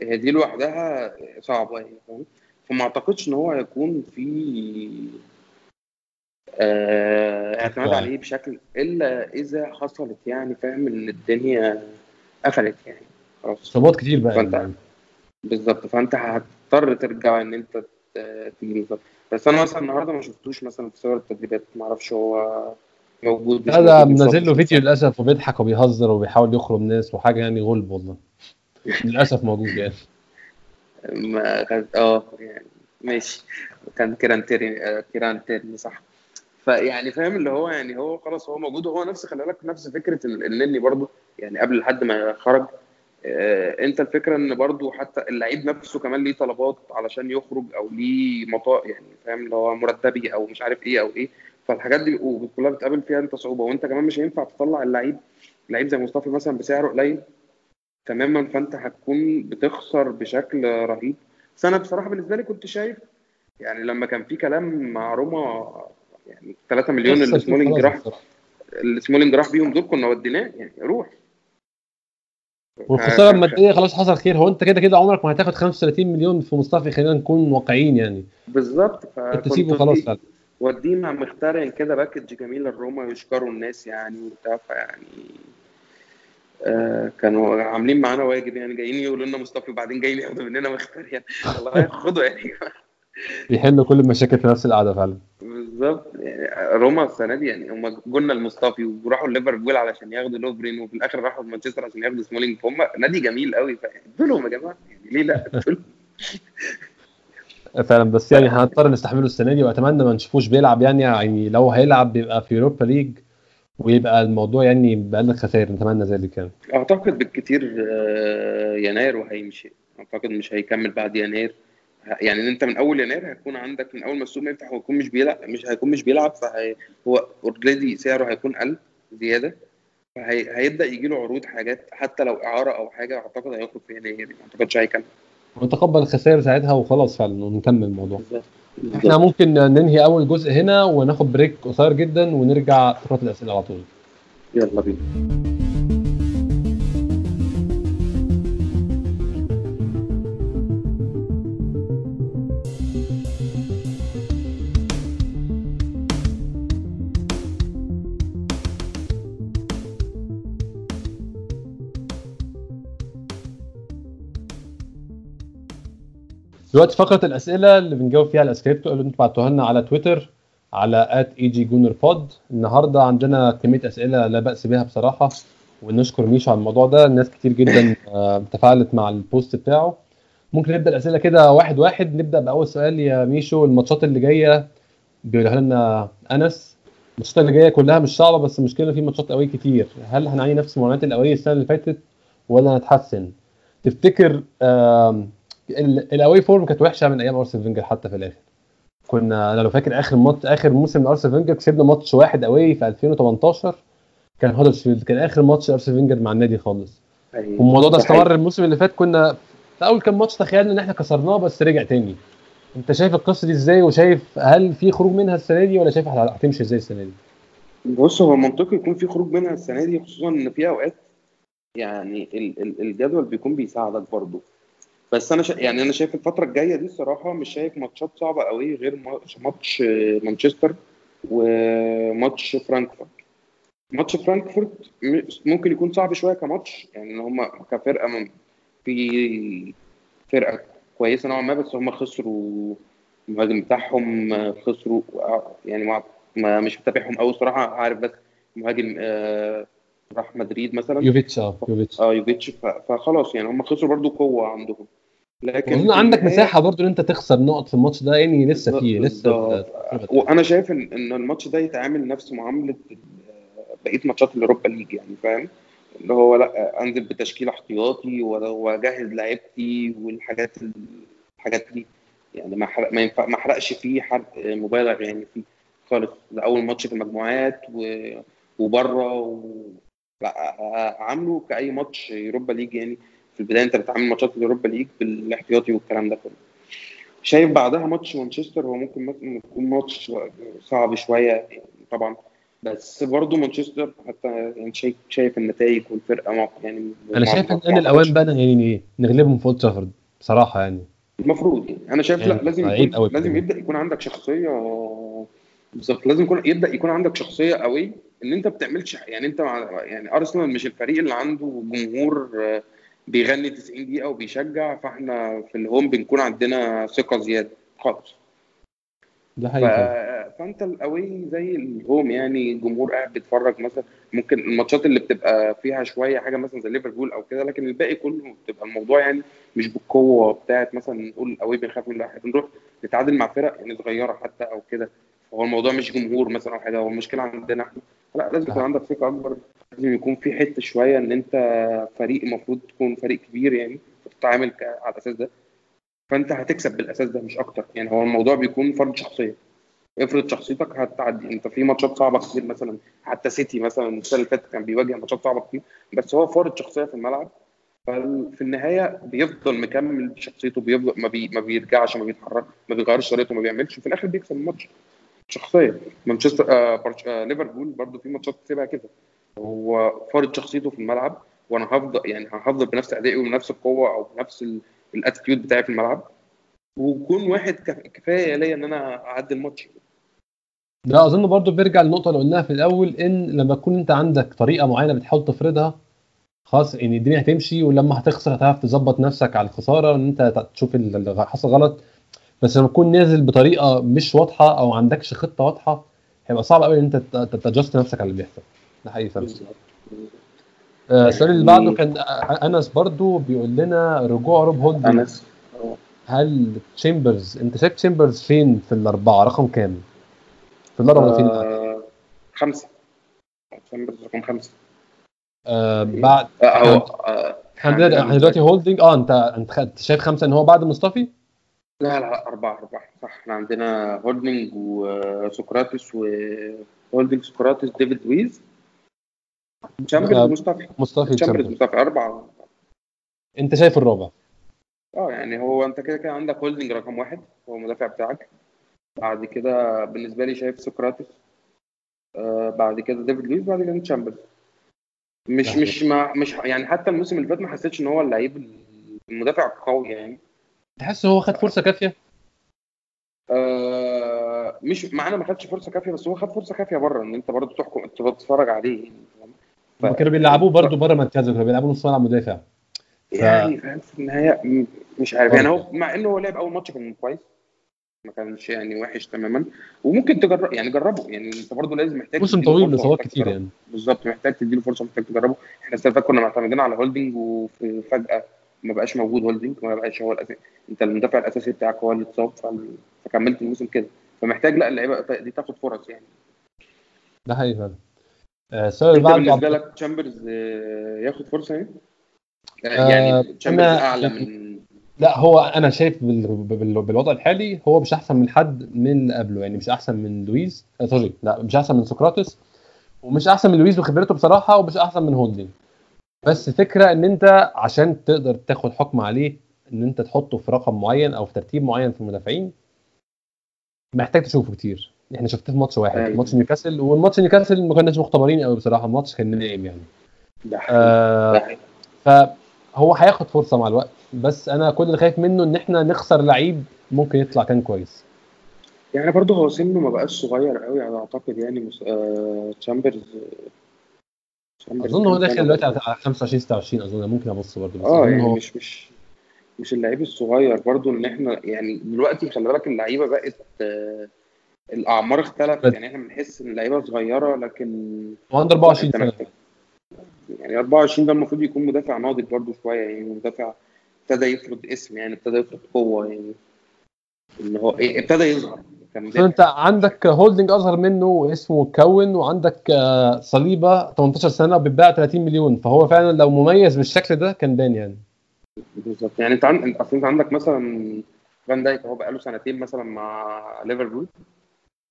هي دي لوحدها صعبة يعني فاهم فما أعتقدش إن هو هيكون في آه، إعتماد. عليه بشكل إلا إذا حصلت يعني فاهم إن الدنيا قفلت يعني خلاص إصابات كتير بقى يعني. بالظبط فأنت هتضطر ترجع إن أنت ت- تيجي بالظبط بس أنا مثلا النهارده ما شفتوش مثلا في صور التدريبات ما أعرفش هو موجود مش هذا منزل له فيديو. للأسف وبيضحك وبيهزر وبيحاول يخرج ناس وحاجة يعني غلب والله. للأسف موجود يعني. ما آه يعني ماشي. كان كيران تيري آه، كيران تيري صح. فيعني فاهم اللي هو يعني هو خلاص هو موجود وهو نفس خلي بالك نفس فكرة ال- النني برضو يعني قبل لحد ما خرج انت الفكرة ان برضو حتى اللعيب نفسه كمان ليه طلبات علشان يخرج أو ليه مطا يعني فاهم اللي هو مرتبي أو مش عارف إيه أو إيه. فالحاجات دي كلها بتقابل فيها انت صعوبة. وانت كمان مش هينفع تطلع اللعيب لعيب زي مصطفى مثلا بسعره قليل تماما فانت هتكون بتخسر بشكل رهيب. بس أنا بصراحة بالنسبة لي كنت شايف يعني لما كان في كلام مع روما يعني 3 مليون اللي سمولينج راح. اللي سمولينج راح بيهم دول كنا وديناه يعني روح. والخساره الماديه خلاص حصل خير. هو انت كده كده عمرك ما هتاخد 35 مليون في مصطفى خلينا نكون واقعيين يعني. بالظبط كنت فكنت تسيبه خلاص فعلا. وديه مع مخيتاريان كده package جميل للروما يشكروا الناس يعني وبتاع فيعني آه كانوا عاملين معانا واجب يعني جايين يقولوا لنا مصطفى وبعدين جايين ياخدوا مننا مخيتاريان. يعني الله ياخدوا يعني. بيحلوا كل المشاكل في نفس القعدة فعلا. بالظبط. روما السنة دي يعني هم جولنا لمصطفي وراحوا ليفربول علشان ياخدوا لوفرين وفي الآخر راحوا مانشستر عشان ياخدوا سمولينج. فهم نادي جميل قوي. فادوا لهم يا جماعة يعني ليه لا؟ فعلا. بس يعني هنضطر نستحمله السنة دي وأتمنى ما نشوفوش بيلعب يعني يعني لو هيلعب بيبقى في يوروبا ليج ويبقى الموضوع يعني بأقل خسائر. نتمنى ذلك يعني. أعتقد بالكتير آه، يناير وهيمشي. أعتقد مش هيكمل بعد يناير. يعني أنت من أول يناير هيكون عندك من أول ما السوق ما يفتح ويكون مش بيلعب مش هيكون مش بيلعب فهي هو already سعره هيكون قل زيادة فهيبدا يجي له عروض حاجات حتى لو إعارة أو حاجة أعتقد هيخرج في يناير ما أعتقدش هيكمل. ونتقبل الخسائر ساعتها وخلاص فعلا ونكمل الموضوع. بالظبط. إحنا ممكن ننهي أول جزء هنا وناخد break قصير جدا ونرجع فقره الأسئلة على طول. يلا بينا. دلوقتي فقرة الأسئلة اللي بنجاوب فيها الأسئلة اللي أنتوا بعتوها لنا على تويتر على pod النهارده عندنا كمية أسئلة لا بأس بها بصراحة ونشكر ميشو على الموضوع ده. الناس كتير جدا آه، تفاعلت مع ال post بتاعه. ممكن نبدأ الأسئلة كده واحد واحد. نبدأ بأول سؤال يا ميشو. الماتشات اللي جاية بيقولها لنا أنس. الماتشات اللي جاية كلها مش صعبة بس المشكلة في ماتشات قوي كتير. هل هنعاني نفس معاناه ال away السنة اللي فاتت ولا هنتحسن؟ تفتكر آم، ال- ال away form كانت وحشة من أيام ارسنال فينجر حتى في الآخر. كنا أنا لو فاكر آخر ماتش آخر موسم لأرسنال فينجر كسبنا ماتش واحد away في 2018 كان هودرسفيلد كان آخر ماتش ارسنال فينجر مع النادي خالص. أيوة. والموضوع ده. استمر الموسم اللي فات كنا في أول كام ماتش تخيلنا إن إحنا كسرناه بس رجع تاني. أنت شايف القصة دي إزاي؟ وشايف هل في خروج منها السنة دي ولا شايف هتمشي إزاي السنة دي؟ بص هو منطقي يكون في خروج منها السنة دي خصوصا إن في أوقات يعني ال- ال- الجدول بيكون بيساعدك برضه بس أنا شا... يعني أنا شايف الفترة الجاية دي الصراحه مش شايف ماتشات صعبة قوي غير ماتش ماتش مانشستر وماتش فرانكفورت. ماتش فرانكفورت ممكن يكون صعب شوية كماتش يعني إن هم كفرقة من في فرقة كويسة نوعا ما بس هم خسروا المهاجم بتاعهم خسروا يعني ما ما- مش متابعهم قوي الصراحه عارف بس مهاجم آه، راح مدريد مثلا. يوفيتش آه يوفيتش. آه يوفيتش فخلاص يعني هم خسروا برضو قوة عندهم. لكن في عندك مساحة برضو إن أنت تخسر نقط في الماتش ده يعني لسه فيه لسه. وأنا شايف ان إن الماتش ده يتعامل نفس معاملة بقية ماتشات الأوروبا ليج يعني فاهم؟ اللي هو لأ أنزل بتشكيل احتياطي وأجهز لعيبتي والحاجات الحاجات دي. يعني ما حرق ما ينفع ما احرقش فيه حرق مبالغ يعني فيه خالص. ده أول ماتش في المجموعات و... وبره و... لأ عامله كأي ماتش يوروبا ليج يعني في البداية أنت بتعامل ماتشات اليوروبا ليج بالاحتياطي والكلام ده كله. شايف بعدها ماتش مانشستر هو ممكن مثلا يكون ماتش صعب شوية يعني طبعا بس برضه مانشستر حتى يعني شايف شايف النتائج والفرقة يعني أنا شايف إن الأوان بقى يعني إيه؟ نغلبهم في أولد ترافورد بصراحة يعني. المفروض يعني. أنا شايف لا يعني لازم عيب يكون لازم. يبدأ يكون عندك شخصية بالظبط لازم يكون يبدأ يكون عندك شخصية قوي إن أنت بتعملش يعني أنت مع يعني أرسنال مش الفريق اللي عنده جمهور آه، بيغني 90 دقيقة وبيشجع فاحنا في الهوم بنكون عندنا ثقة زيادة خالص. ده ف... حقيقي. فأنت الأوي زي الهوم يعني جمهور قاعد بيتفرج مثلا ممكن الماتشات اللي بتبقى فيها شوية حاجة مثلا زي ليفربول أو كده لكن الباقي كله بتبقى الموضوع يعني مش بالقوة بتاعت مثلا نقول الاوي بنخاف من واحد بنروح نتعادل مع فرق يعني صغيرة حتى أو كده. هو الموضوع مش جمهور مثلا أو حاجة هو المشكلة عندنا إحنا. لا لازم يكون عندك ثقة أكبر. لازم يكون في حتة شوية إن أنت فريق المفروض تكون فريق كبير يعني تتعامل على الأساس ده. فأنت هتكسب بالأساس ده مش أكتر. يعني هو الموضوع بيكون فرض شخصية. افرض شخصيتك هتعدي. أنت في ماتشات صعبة كتير مثلا حتى سيتي مثلا السنة اللي فاتت كان بيواجه ماتشات صعبة كتير. بس هو فرض شخصية في الملعب. ففي النهاية بيفضل مكمل شخصيته بيفضل ما, بي ما بيرجعش ما بيتحرك ما بيغيرش طريقته ما بيعملش. وفي الآخر بيكسب الماتش. شخصية. مانشستر آه برش... آه ليفربول برضو في ماتشات كسبها كده. هو فرض شخصيته في الملعب وأنا هفضل يعني هفضل بنفس أدائي وبنفس القوة أو بنفس ال attitude بتاعي في الملعب. وكون واحد كف- كفاية ليا إن أنا أعدي الماتش. ده أظن برضو بيرجع للنقطة اللي قلناها في الأول إن لما تكون أنت عندك طريقة معينة بتحاول تفرضها خلاص ان الدنيا هتمشي ولما هتخسر هتعرف تظبط نفسك على الخسارة ان أنت تشوف اللي حصل غلط. بس لما تكون نازل بطريقة مش واضحة أو عندكش خطة واضحة هيبقى صعب قوي إن أنت ت adjust نفسك على اللي بيحصل. ده حقيقي فعلا. آه، السؤال اللي بعده كان آه، أنس برضو بيقول لنا رجوع روب هولدنج أنس. هل تشامبرز أنت شايف تشامبرز فين في الأربعة؟ رقم كام؟ في الأربعة ولا فين؟ آه خمسة. تشامبرز رقم خمسة. آه بعد آه هو آه إحنا دلوقتي- إحنا دلوقتي هولدنج آه أنت أنت شايف خمسة إن هو بعد مصطفي؟ لا لا أربعة أربعة. صح إحنا عندنا هولدنج وسقراطس وهولدنج سقراطس ديفيد لويز. تشامبرز آه، مصطفى. مصطفي تشامبرز مصطفى أربعة. أنت شايف الرابع؟ آه يعني هو أنت كده كده عندك هولدنج رقم واحد هو المدافع بتاعك. بعد كده بالنسبة لي شايف سقراطس. آه بعد كده ديفيد لويز بعد كده تشامبرز. مش مش ما مش يعني حتى الموسم اللي فات ما حسيتش إن هو اللعيب المدافع القوي يعني. تحس هو خد فرصة كافية؟ آه مش معانا ما خدش فرصة كافية بس هو خد فرصة كافية بره إن أنت برضه تحكم تبقى تتفرج عليه. يعني؟ ف- كانوا بيلعبوه برضه بره مركزه كانوا بيلعبوه نص ملعب مدافع. يعني فاهم؟ في النهاية مش عارف. يعني هو مع إنه هو لعب أول ماتش كان كويس ما كانش يعني وحش تماما. وممكن تجرب يعني جربه. يعني أنت برضه لازم محتاج موسم طويل اصابات كتير. يعني. بالظبط. محتاج تديله فرصة محتاج تجربه. إحنا السنة اللي كنا معتمدين على هولدنج وفي فجاه ما بقاش موجود هولدنج ما بقاش هو الاساسي أنت المدافع الأساسي بتاعك هو اللي اتصاب فكملت الموسم كده. فمحتاج لا اللعيبة دي تاخد فرص يعني. ده حقيقي فعلا. السؤال اللي أنت بعده بالنسبة لك تشامبرز آه، ياخد فرصة يعني؟ آه، يعني تشامبرز أعلى من لا هو أنا شايف بال- بال- بالوضع الحالي هو مش أحسن من حد من اللي قبله يعني مش أحسن من لويز آه، sorry لا مش أحسن من سقراطس ومش أحسن من لويز وخبرته بصراحة ومش أحسن من هولدنج بس فكرة إن أنت عشان تقدر تاخد حكم عليه إن أنت تحطه في رقم معين أو في ترتيب معين في المدافعين محتاج تشوفه كتير إحنا شفته في ماتش واحد أيوة. ماتش نيوكاسل والماتش نيوكاسل ما كناش مختبرين قوي بصراحة الماتش كان نايم يعني. ده حقيقي. آه ده فهو هياخد فرصة مع الوقت بس أنا كل اللي خايف منه إن إحنا نخسر لعيب ممكن يطلع كان كويس. يعني برضه هو سنه ما بقاش صغير قوي على أعتقد يعني مس... آه... تشامبرز أظن هو داخل دلوقتي على 25 26 أظن ممكن أبص برضه بس آه يعني هو مش مش مش اللعيب الصغير برضه إن إحنا يعني دلوقتي خلي بالك اللعيبة بقت آه... الأعمار اختلفت. يعني إحنا بنحس إن اللعيبة صغيرة لكن هو عنده لا 24 انت سنة. يعني 24 ده المفروض يكون مدافع ناضج برضه شوية. يعني مدافع ابتدى يفرض اسم يعني ابتدى يفرض قوة يعني إن هو إيه، ابتدى يظهر. أنت عندك هولدنج أصغر منه اسمه كون وعندك آه، صليبة 18 سنة وبيتباع 30 مليون. فهو فعلا لو مميز بالشكل ده كان بان يعني. بالظبط. يعني أنت عن... أصل أنت عندك مثلا فان دايك هو بقاله سنتين مثلا مع ليفربول.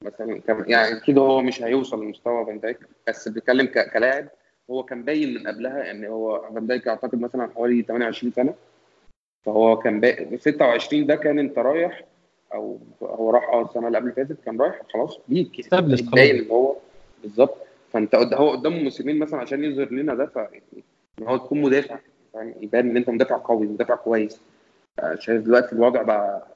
مثلا يعني أكيد هو مش هيوصل لمستوى فان دايك بس بيتكلم. كلاعب هو كان باين من قبلها إن هو فان دايك أعتقد مثلا حوالي 28 سنة. فهو كان باقي 26 ده كان أنت رايح أو هو راح أه السنة اللي قبل فاتت كان رايح خلاص peak يعني باين إن هو بالظبط. فأنت قد... هو قدامه موسمين مثلا عشان يظهر لنا ده ف إن هو تكون مدافع فاهم؟ يبان إن أنت مدافع قوي مدافع كويس. آه، شايف دلوقتي الوضع بقى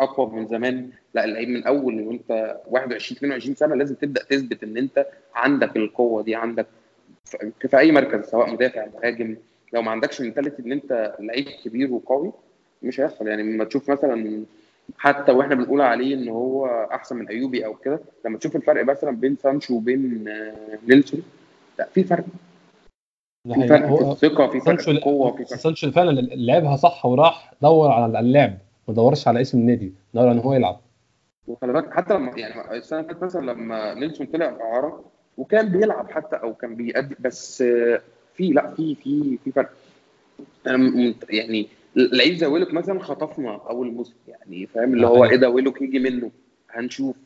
أقوى من زمان. لا اللعيب من أول وأنت 21 22 سنة لازم تبدأ تثبت إن أنت عندك القوة دي عندك في أي مركز سواء مدافع مهاجم. لو ما عندكش mentality إن أنت لعيب كبير وقوي مش هيحصل. يعني لما تشوف مثلا حتى وإحنا بنقول عليه إن هو أحسن من إيوبي أو كده لما تشوف الفرق مثلا بين سانشو وبين آه، نيلسون لا في فرق. في فرق في الثقه في فرق في القوه في فرق. سانشو فعلا لعبها صح وراح دور على اللعب. ما دورش على اسم النادي دور إن هو يلعب. وخلي بالك حتى لما يعني السنة اللي فاتت مثلا لما نيلسون طلع اعاره وكان بيلعب حتى أو كان بيأدي بس في لا في في في فرق. يعني لعيب زي ويلوك مثلا خطفنا أول موسم يعني فاهم؟ اللي هو إيه ده ويلوك يجي منه هنشوف.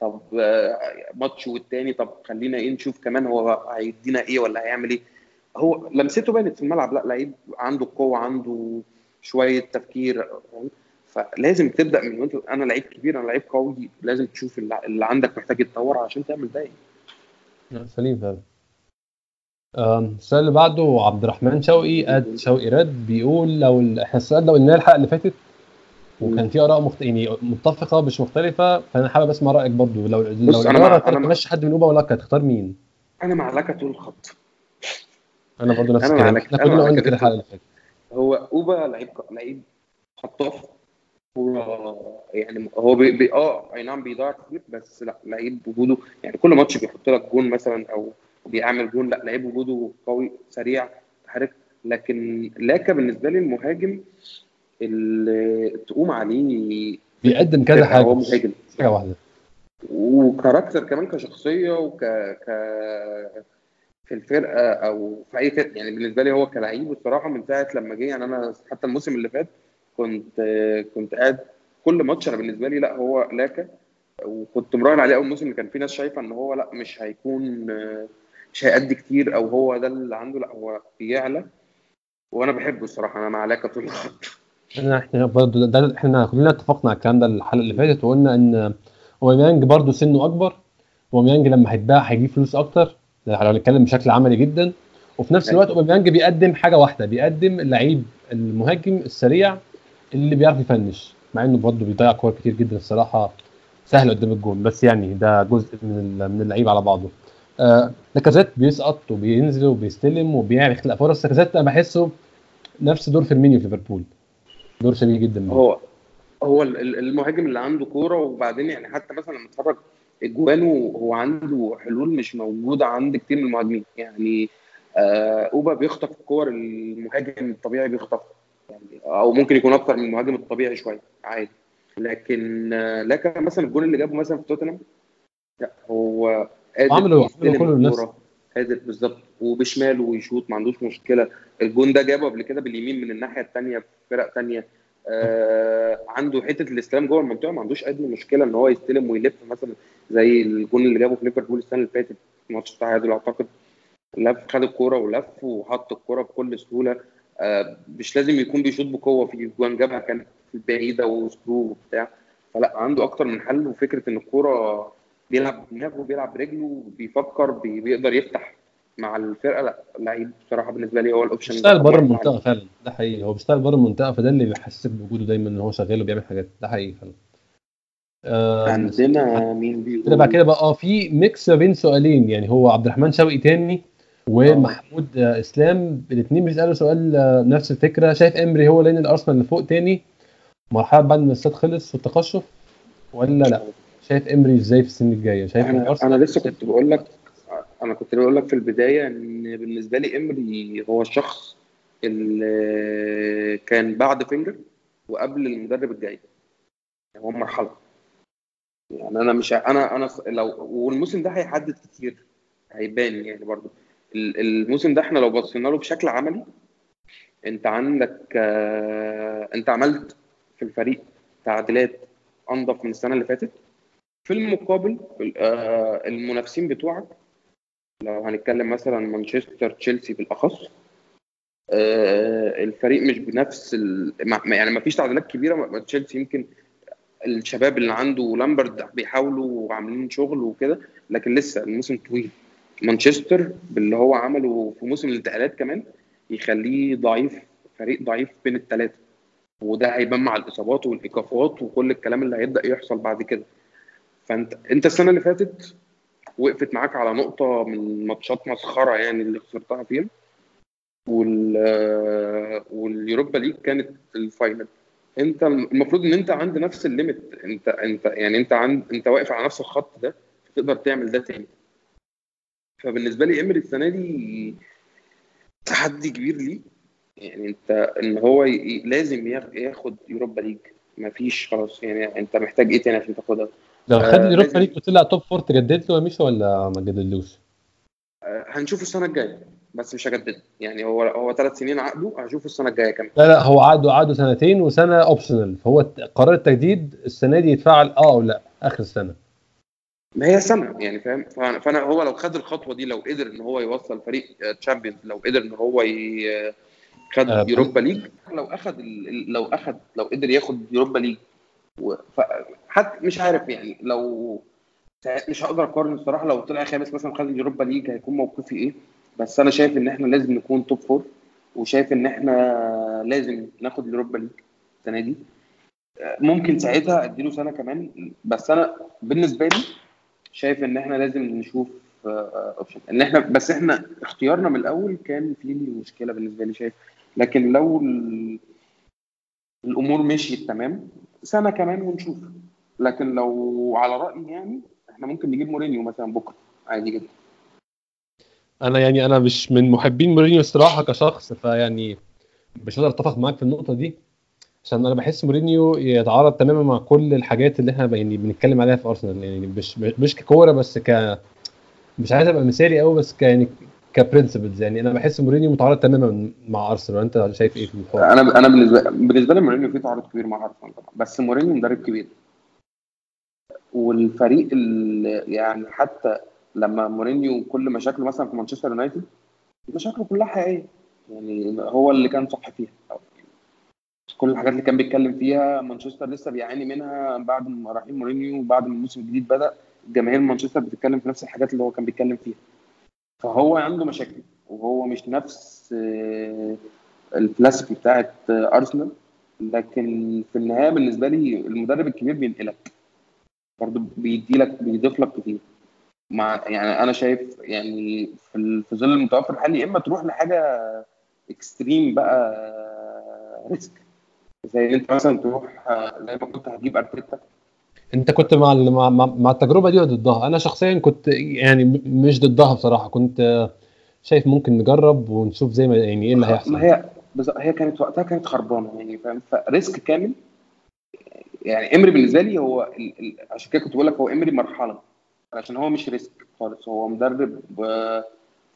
طب آه، ماتش والتاني طب خلينا إيه نشوف كمان هو هيدينا إيه ولا هيعمل إيه. هو لمسته بانت في الملعب لا لعيب عنده قوة عنده شوية تفكير؟ فلازم تبدأ من وانت أنا لعيب كبير أنا لعيب قوي لازم تشوف اللي عندك محتاج يتطور عشان تعمل ده. سليم فعلا. السؤال اللي بعده عبد الرحمن شوقي قد شوقي رد بيقول لو إحنا السؤال لو قلنا الحلقة اللي فاتت وكان في آراء مخت... يعني متفقة مش مختلفة فأنا حابب أسمع رأيك برضو. لو لو أنا مع أنا مع تمشي حد من أوبا ولا كانت هتختار مين؟ أنا مع لاكا طول الخط. أنا برضو نفس الكلام. لاكا إحنا أنا كلنا مع قلنا كده الحلقة اللي فاتت. هو أوبا لعيب لعيب خطاف. هو يعني هو بي بي آه أي نعم بيضيع كتير بس لأ لعيب وجوده يعني كل ماتش بيحط لك جون مثلا أو بيعمل جون لأ لعيب وجوده قوي سريع متحرك لكن لاكا بالنسبة لي المهاجم اللي تقوم عليه بيقدم كذا هو حاجة. مش مهاجم. حاجة واحدة. وكاركتر كمان كشخصية وك ك في الفرقة أو في أي فرقة يعني بالنسبة لي هو كلعيب الصراحة من ساعة لما جه يعني أنا حتى الموسم اللي فات كنت كنت قاعد كل ماتش. أنا بالنسبة لي لا هو لاكا. وكنت مراهن عليه أول موسم اللي كان في ناس شايفة إن هو لا مش هيكون مش هيأدي كتير أو هو ده اللي عنده. لا هو بيعلى. وأنا بحبه الصراحة أنا مع لاكا طول الخط إحنا برضو ده, إحنا كلنا اتفقنا على الكلام ده الحلقة اللي فاتت وقلنا إن اوباميانج برضو سنه أكبر. اوباميانج لما هيتباع هيجيب فلوس أكتر. لو هنتكلم بشكل عملي جدا. وفي نفس الوقت اوباميانج بيقدم حاجة واحدة بيقدم اللعيب المهاجم السريع اللي بيعرف يفنش مع إنه برضه بيضيع كور كتير جدا الصراحة سهل قدام الجون بس يعني ده جزء من من اللعيب على بعضه. آه لاكازيت بيسقط وبينزل وبيستلم وبيخلق فرص. لاكازيت أنا بحسه نفس دور فيرمينيو في ليفربول. دور شبيه جدا. هو هو ال- ال- المهاجم اللي عنده كورة وبعدين يعني حتى مثلا لما اتفرج أجوانه هو عنده حلول مش موجودة عند كتير من المهاجمين. يعني آه أوبا بيخطف الكور المهاجم الطبيعي بيخطفها يعني أو ممكن يكون أكتر من المهاجم الطبيعي شوية عادي. لكن آه لكن مثلا الجون اللي جابه مثلا في توتنهام لا هو قادر عمله يستلم كله الكورة. قادر بالظبط. وبشماله ويشوط ما عندوش مشكلة. الجون ده جابه قبل كده باليمين من الناحية الثانية في فرق ثانية آه عنده حتة الاستلام جوه المنطقة ما عندوش ادنى مشكلة إن هو يستلم ويلف مثلا زي الجون اللي جابه في ليفربول السنة اللي فاتت في ماتش التعادل أعتقد. لف خد الكورة ولف وحط الكورة بكل سهولة. مش لازم يكون بيشوط بقوة. في جوان جابها كانت بعيدة و screw وبتاع. فلا عنده أكتر من حل. وفكرة إن الكورة بيلعب بدماغه بيلعب برجله بيفكر بي- بيقدر يفتح مع الفرقة. لا لعيب بصراحة بالنسبة لي هو ال option بيشتغل بره المنطقة فعلا. ده حقيقي. هو بيشتغل بره المنطقة فده اللي بيحسسك بوجوده دايما إن هو شغال وبيعمل حاجات. ده حقيقي فعلا. آه عندنا مين بيقول؟ كده بعد كده بقى آه في mix ما بين سؤالين. يعني هو عبد الرحمن شوقي تاني ومحمود إسلام الاثنين بيسألوا سؤال آه نفس الفكرة. شايف إمري هو لين الأرسنال اللي فوق تاني؟ مرحلة بعد ما الاستاد خلص والتقشف ولا لأ؟ شايف إمري إزاي في السنين الجاية؟ شايف أنا, أنا لسه كنت بقول لك أنا كنت بقول لك في البداية إن بالنسبة لي إمري هو الشخص اللي كان بعد فينجر وقبل المدرب الجاي. هو مرحلة. يعني أنا مش أنا أنا لو والموسم ده هيحدد كتير. هيبان يعني برضه. الموسم ده إحنا لو بصينا له بشكل عملي انت عندك آه، انت عملت في الفريق تعديلات انضف من السنة اللي فاتت. في المقابل آه، المنافسين بتوعك لو هنتكلم مثلا مانشستر تشيلسي بالأخص آه، الفريق مش بنفس ال... يعني ما فيش تعديلات كبيرة. تشيلسي يمكن الشباب اللي عنده لامبرد بيحاولوا وعاملين شغل وكده لكن لسه الموسم طويل. مانشستر باللي هو عمله في موسم الانتقالات كمان يخليه ضعيف فريق ضعيف بين الثلاثه وده هيبان مع الإصابات والإيقافات وكل الكلام اللي هيبدأ يحصل بعد كده. فأنت أنت السنة اللي فاتت وقفت معاك على نقطة من ماتشات مسخرة يعني اللي خسرتها فيها. وال وال Europa League كانت ال final. أنت المفروض إن أنت عند نفس ال limit أنت أنت يعني أنت عند أنت واقف على نفس الخط ده تقدر تعمل ده تاني. فبالنسبة لي امري السنة دي تحدي كبير ليه. يعني أنت إن هو ي... لازم ياخد Europa League. مفيش خلاص. يعني أنت محتاج إيه تاني عشان تاخدها؟ لو خد آه Europa League وطلع top four تجدد له ميشا ولا ما جددلوش؟ آه هنشوف السنة الجاية بس مش هجدد يعني هو هو ثلاث سنين عقده هشوف السنة الجاية كام لا لا هو عقده عقده سنتين وسنة optional فهو قرار التجديد السنة دي يتفعل آه أو لأ آخر السنة. ما هي سنه يعني فاهم؟ فانا هو لو خد الخطوة دي لو قدر إن هو يوصل فريق Champions لو قدر إن هو خد آه Europa League لو أخد لو أخد لو قدر ياخد Europa League حتى مش عارف يعني لو مش هقدر أقارن الصراحة لو طلع خامس مثلا خد ال Europa League هيكون موقفي إيه؟ بس أنا شايف إن إحنا لازم نكون top four وشايف إن إحنا لازم ناخد ال Europa League السنة دي. ممكن ساعتها أديله سنة كمان بس أنا بالنسبة لي شايف إن إحنا لازم نشوف option إن إحنا بس إحنا اختيارنا من الأول كان فيه مشكلة بالنسبة لي شايف. لكن لو الأمور مشيت تمام سنة كمان ونشوف. لكن لو على رأيي يعني إحنا ممكن نجيب مورينيو مثلا بكرة. عادي جدا. أنا يعني أنا مش من محبين مورينيو الصراحة كشخص فيعني مش هقدر أتفق معاك في النقطة دي. عشان أنا بحس مورينيو يتعارض تماما مع كل الحاجات اللي إحنا يعني بنتكلم عليها في أرسنال. يعني مش مش ككورة بس ك مش عايز أبقى مثالي قوي بس ك يعني ك principles يعني أنا بحس مورينيو متعارض تماما مع أرسنال. انت شايف إيه في الحوار؟ أنا أنا بالنسبة بالنسبة لي مورينيو في تعارض كبير مع أرسنال طبعا. بس مورينيو مدرب كبير. والفريق يعني حتى لما مورينيو كل مشاكله مثلا في مانشستر يونايتد مشاكله كلها حقيقية. يعني هو اللي كان صح فيها. كل الحاجات اللي كان بيتكلم فيها مانشستر لسه بيعاني منها بعد ما رحيل مورينيو وبعد ما الموسم الجديد بدأ جماهير مانشستر بتتكلم في نفس الحاجات اللي هو كان بيتكلم فيها. فهو عنده مشاكل وهو مش نفس آه، الفلاسفي بتاعت أرسنال لكن في النهاية بالنسبة لي المدرب الكبير بينقلك. برضه بيدي لك بيضيف لك كتير. مع يعني أنا شايف يعني في ظل المتوفر الحالي يا إما تروح لحاجة extreme بقى risk زي انت مثلا تروح زي ما كنت هتجيب أرتيتا. انت كنت مع مع, مع التجربة دي ولا ضدها؟ أنا شخصيا كنت يعني مش ضدها بصراحة. كنت شايف ممكن نجرب ونشوف زي ما يعني إيه اللي هيحصل. ما هي هي كانت وقتها كانت خربانة يعني فاهم؟ ف risk كامل يعني امري بالنسبة لي هو ال... ال... عشان كده كنت بقول لك هو امري مرحلة عشان هو مش risk خالص. هو مدرب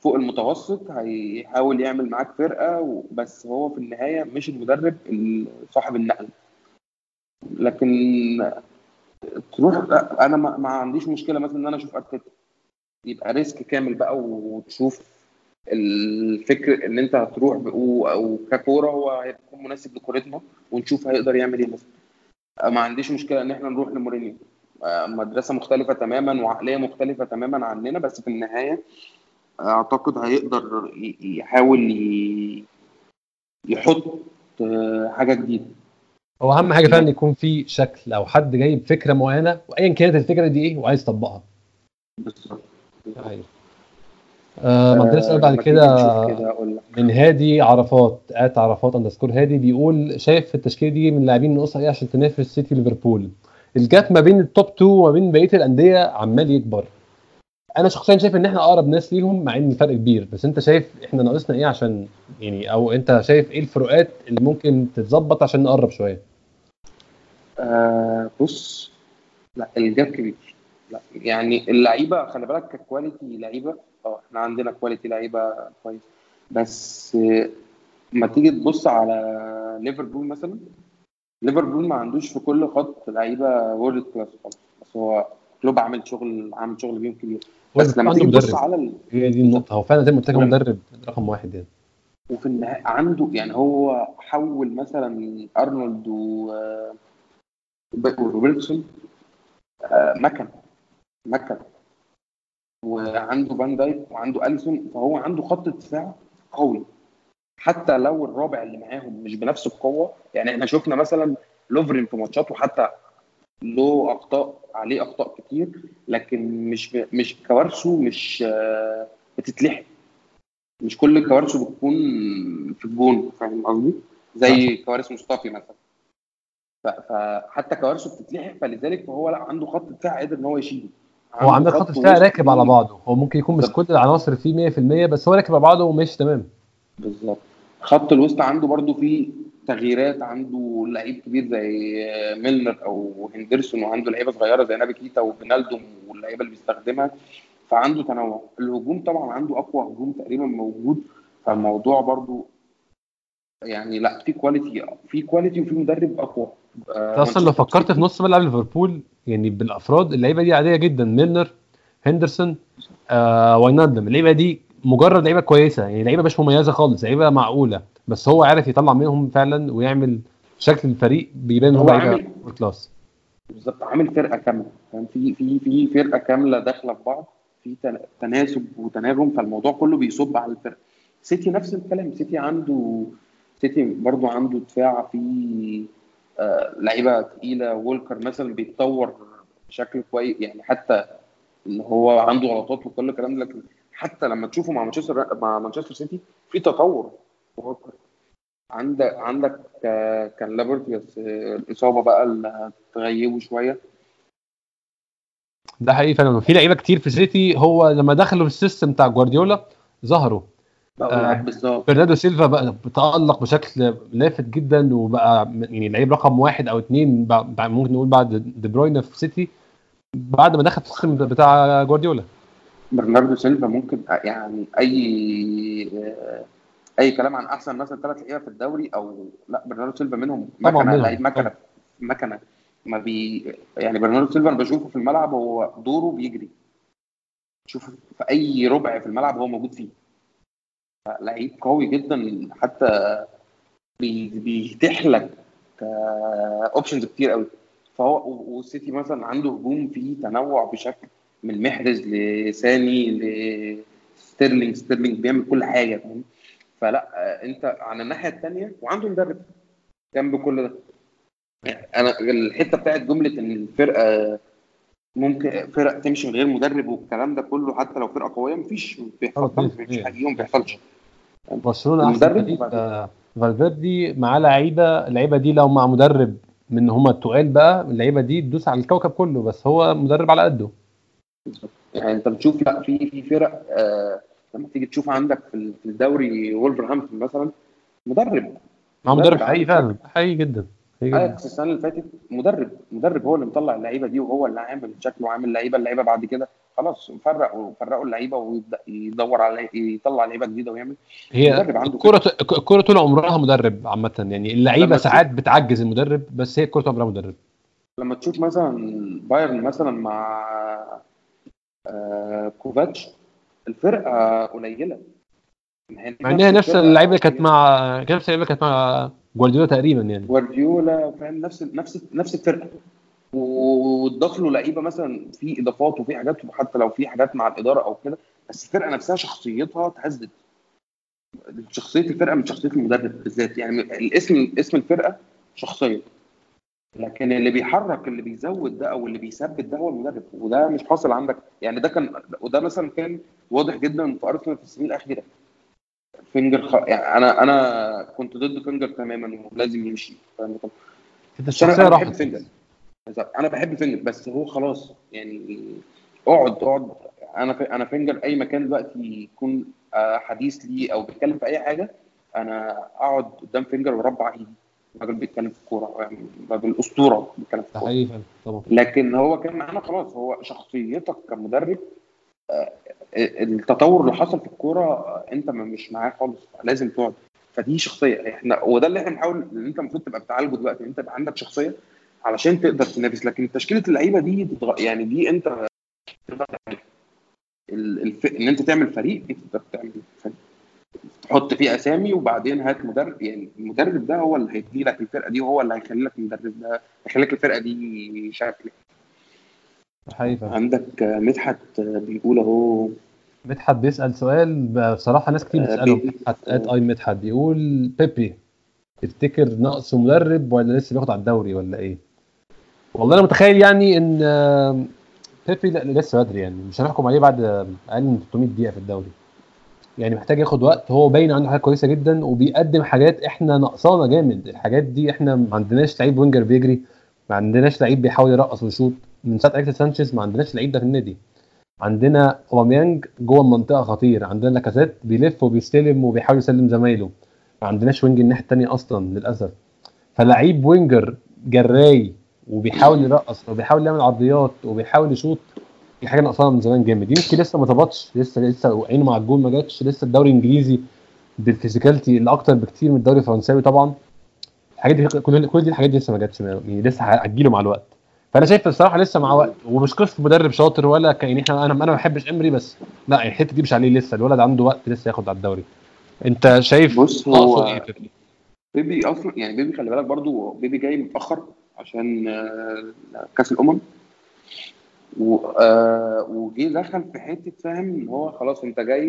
فوق المتوسط هيحاول يعمل معاك فرقة بس هو في النهاية مش المدرب صاحب النقل. لكن تروح أنا ما عنديش مشكلة مثلا إن أنا أشوف أرتيتا. يبقى risk كامل بقى وتشوف الفكر إن أنت هتروح أو ككورة هو هيكون مناسب لكورتنا ونشوف هيقدر يعمل إيه مثلا. ما عنديش مشكلة إن إحنا نروح لمورينيو. مدرسة مختلفة تماما وعقلية مختلفة تماما عننا بس في النهاية أعتقد هيقدر يحاول يحط آه، حاجة جديدة. هو أهم حاجة فعلا يكون في شكل أو حد جايب فكرة معينة وايا كانت الفكرة دي إيه وعايز يطبقها. بالظبط. أيوه آه ما عندنا سؤال بعد تيجي كده من هادي عرفات at عرفات underscore هادي بيقول شايف التشكيلة دي من اللاعبين ناقصها إيه عشان تنافس سيتي ليفربول؟ ال gap ما بين ال top 2 وما بين بقية الأندية عمال يكبر. أنا شخصيا شايف إن إحنا أقرب ناس ليهم مع إن الفرق كبير. بس أنت شايف إحنا ناقصنا إيه عشان يعني أو أنت شايف إيه الفروقات اللي ممكن تتظبط عشان نقرب شوية؟ آه بص لا ال gap كبير. لا يعني اللعيبة خلي بالك ك quality لعيبة. أه إحنا عندنا quality لعيبة كويس. بس آه، ما تيجي تبص على ليفربول مثلا؟ ليفربول ما عندوش في كل خط لعيبة world class خالص. بس هو كلوب عامل شغل عامل شغل بيهم كبير. بس لما تيجي تبص على ال... هي دي النقطة. هو فعلا زي ما قلت لك مدرب رقم واحد يعني. وفي النهاية عنده يعني هو حول مثلا أرنولد و وروبرتسون آه، مكن مكن وعنده فان دايك وعنده أليسون فهو عنده خط دفاع قوي. حتى لو الرابع اللي معاهم مش بنفس القوة يعني إحنا شفنا مثلا لوفرين في ماتشاته حتى له أخطاء عليه أخطاء كتير لكن مش. مش كوارثه مش آه، بتتلحق. مش كل كوارثه بتكون في الجون فاهم قصدي؟ زي كوارث مصطفي مثلا. فحتى كوارثه بتتلحق فلذلك فهو لا عنده خط دفاع قادر إن هو يشيله. هو عندك خط دفاع راكب على بعضه. هو ممكن يكون مش كل العناصر فيه 100% بس هو راكب على بعضه وماشي تمام. بالظبط. خط الوسط عنده برضو فيه تغييرات عنده لعيب كبير زي ميلنر أو هندرسون وعنده لعيبة صغيرة زي نابي كيتا وفينالدوم واللعيبة اللي بيستخدمها فعنده تنوع. الهجوم طبعا عنده أقوى هجوم تقريبا موجود فالموضوع برضو يعني لا في quality في quality وفي مدرب أقوى. أنت أصلا لو فكرت في نص ملعب ليفربول يعني بالأفراد اللعيبة دي عادية جدا ميلنر هندرسون آه واينالدم اللعيبة دي مجرد لعيبة كويسة يعني لعيبة مش مميزة خالص لعيبة معقولة بس هو عارف يطلع منهم فعلا ويعمل شكل الفريق بيبان إن هو لعيبة class بالظبط عامل فرقة كاملة فاهم؟ في في في فرقة كاملة داخلة في بعض في تن- تناسب وتناغم فالموضوع كله بيصب على الفرقة. سيتي نفس الكلام سيتي عنده سيتي برضو عنده دفاع فيه آه لعيبة تقيلة وولكر مثلا بيتطور بشكل كويس يعني حتى اللي هو عنده غلطات وكل الكلام ده لكن حتى لما تشوفه مع مانشستر مع مانشستر سيتي في تطور. عندك عندك آه، كان لابورتي بس آه، الإصابة بقى اللي هتغيبه شوية. ده حقيقي فعلا. في لعيبة كتير في سيتي هو لما دخلوا في ال system بتاع جوارديولا ظهروا. آه. برناردو سيلفا بقى تألق بشكل لافت جدا وبقى يعني لعيب رقم واحد أو اثنين ممكن نقول بعد دي بروين في سيتي بعد ما دخل في ال system بتاع جوارديولا. برناردو سيلفا ممكن يعني أي أي كلام عن أحسن مثلا ثلاث لعيبة في الدوري أو لا برناردو سيلفا منهم مكنة. لعيب مكنة مكنة. ما بي يعني برناردو سيلفا أنا بشوفه في الملعب هو دوره بيجري. شوف في أي ربع في الملعب هو موجود فيه. لعيب قوي جدا حتى بي- بيتيح لك options كتير قوي. فهو والسيتي مثلا عنده هجوم فيه تنوع بشكل من محرز لساني لستيرلينج ستيرلينج بيعمل كل حاجة فاهم؟ فلا انت على الناحية الثانية وعنده مدرب جنب كل ده. أنا الحتة بتاعت جملة إن الفرقة ممكن فرق تمشي من غير مدرب والكلام ده كله حتى لو فرقة قوية مفيش بيحصل مش حقيقي ما بيحصلش برشلونة أحسن آه، فالفيردي معاه لعيبة اللعيبة دي لو مع مدرب من هم التقال بقى اللعيبة دي تدوس على الكوكب كله بس هو مدرب على قده. يعني انت بتشوف لا في في فرق آه لما تيجي تشوف عندك في ال- في الدوري وولفرهامبتون مثلا مدرب. معاه مدرب حقيقي فعلا حقيقي جدا اياكس السنة اللي فاتت مدرب مدرب هو اللي مطلع اللعيبة دي وهو اللي عامل شكله وعامل لعيبه اللعيبة بعد كده. خلاص فرق فرقوا اللعيبة ويبدأ يدور على يطلع لعيبة جديدة ويعمل. هي مدرب عنده الكرة الكرة طول عمرها مدرب عامة يعني تشوف- ساعات بتعجز المدرب بس هي الكرة طول عمرها مدرب. لما تشوف مثلا بايرن مثلا مع كوفاتش الفرقة قليلة. مع ان هي نفس اللعيبة اللي كانت مع نفس اللعيبة اللي كانت مع جوارديولا تقريبا يعني. جوارديولا فاهم؟ نفس نفس نفس الفرقة. واتضاف له لعيبة مثلا في إضافات وفي حاجات حتى لو في حاجات مع الإدارة أو كده بس الفرقة نفسها شخصيتها اتهزت. شخصية الفرقة من شخصية المدرب بالذات. يعني الاسم اسم الفرقة شخصية. لكن اللي بيحرك اللي بيزود ده أو اللي بيثبت ده هو المدرب وده مش حاصل عندك. يعني ده كان وده مثلا كان واضح جدا في أرسنال في السنين الأخيرة. فينجر خ... يعني أنا أنا كنت ضد فينجر تماما ولازم يمشي. فاهم الشخصيه أنا بحب راحت فينجر. أنا بحب فينجر بس هو خلاص يعني اقعد اقعد. أنا في أنا فينجر أي مكان دلوقتي يكون آه، حديث لي أو بيتكلم في أي حاجة أنا أقعد قدام فينجر وأربع إيدي. الراجل بيتكلم في الكورة يعني راجل أسطورة بيتكلم في الكورة. حقيقي طبعا. لكن هو كان معانا خلاص هو شخصيتك كمدرب آه، التطور اللي حصل في الكورة آه، أنت ما- مش معاه خالص لازم تقعد. فدي شخصية. إحنا وده اللي إحنا بنحاول إن أنت المفروض تبقى بتعالجه دلوقتي إن أنت يبقى عندك شخصية علشان تقدر تنافس. لكن تشكيلة اللعيبة دي يعني دي أنت الف... إن أنت تعمل فريق دي تقدر تعمل فريق. تحط فيه أسامي وبعدين هات مدرب يعني المدرب ده هو اللي هيدي لك الفرقة دي وهو اللي هيخلي لك المدرب ده هيخلي لك الفرقة دي شكل. فعلا عندك آه، مدحت آه، بيقول أهو. مدحت بيسأل سؤال بصراحة ناس كتير آه، بتسأله. بي- مدحت ات آي مدحت بيقول بيبي تفتكر نقصه مدرب ولا لسه بياخد على الدوري ولا إيه؟ والله أنا متخيل يعني إن آه، بيبي لسه بدري يعني. مش هنحكم عليه بعد آه، أقل من 300 دقيقة في الدوري. يعني محتاج ياخد وقت. هو باين عنده حاجات كويسة جدا وبيقدم حاجات إحنا ناقصانا جامد. الحاجات دي إحنا ما عندناش لعيب winger بيجري ما عندناش لعيب بيحاول يرقص ويشوط. من ساعة اليكس سانشيز ما عندناش لعيب ده في النادي. عندنا أوباميانج جوه المنطقة خطير عندنا لاكازيت بيلف وبيستلم وبيحاول يسلم زمايله. ما عندناش wing الناحية الثانية أصلا للأسف. فلعيب winger جراي وبيحاول يرقص وبيحاول يعمل عرضيات وبيحاول يشوط دي حاجة ناقصانا من زمان جامد. يمكن لسه ما ظبطش لسه لسه عينه مع الجول ما جاتش لسه الدوري الإنجليزي بال physicality اللي أكتر بكتير من الدوري الفرنساوي طبعا. الحاجات دي كل كل دي الحاجات دي لسه ما جاتش يعني لسه هتجيله مع الوقت. فأنا شايف الصراحه لسه مع وقت ومش قصة مدرب شاطر ولا ك- يعني إحنا أنا أنا ما بحبش إمري بس لا يعني الحتة دي مش عليه لسه الولد عنده وقت لسه ياخد على الدوري. أنت شايف بص هو إيه في- بيبي أصلا يعني بيبي خلي بالك برضو بيبي جاي متأخر عشان آه، كأس الأمم. وجه دخل في حتة فاهم إن هو خلاص أنت جاي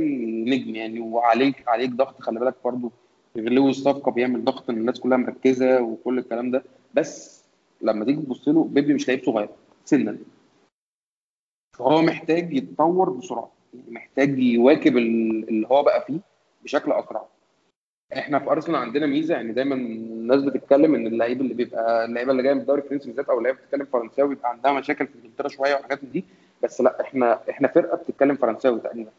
نجم يعني وعليك عليك ضغط. خلي بالك برضو غلو الصفقه بيعمل ضغط إن الناس كلها مركزة وكل الكلام ده. بس لما تيجي تبص له بيبي مش لعيب صغير سنا. فهو محتاج يتطور بسرعة يعني محتاج يواكب ال- اللي هو بقى فيه بشكل أسرع. إحنا في أرسنال عندنا ميزة يعني دايما الناس بتتكلم إن اللعيب اللي بيبقى اللعيبة اللي جاية من الدوري الفرنسي بالذات أو اللعيبة بتتكلم فرنساوي بيبقى عندها مشاكل في إنجلترا شوية وحاجات من دي. بس لأ إحنا إحنا فرقة بتتكلم فرنساوي تقريبا.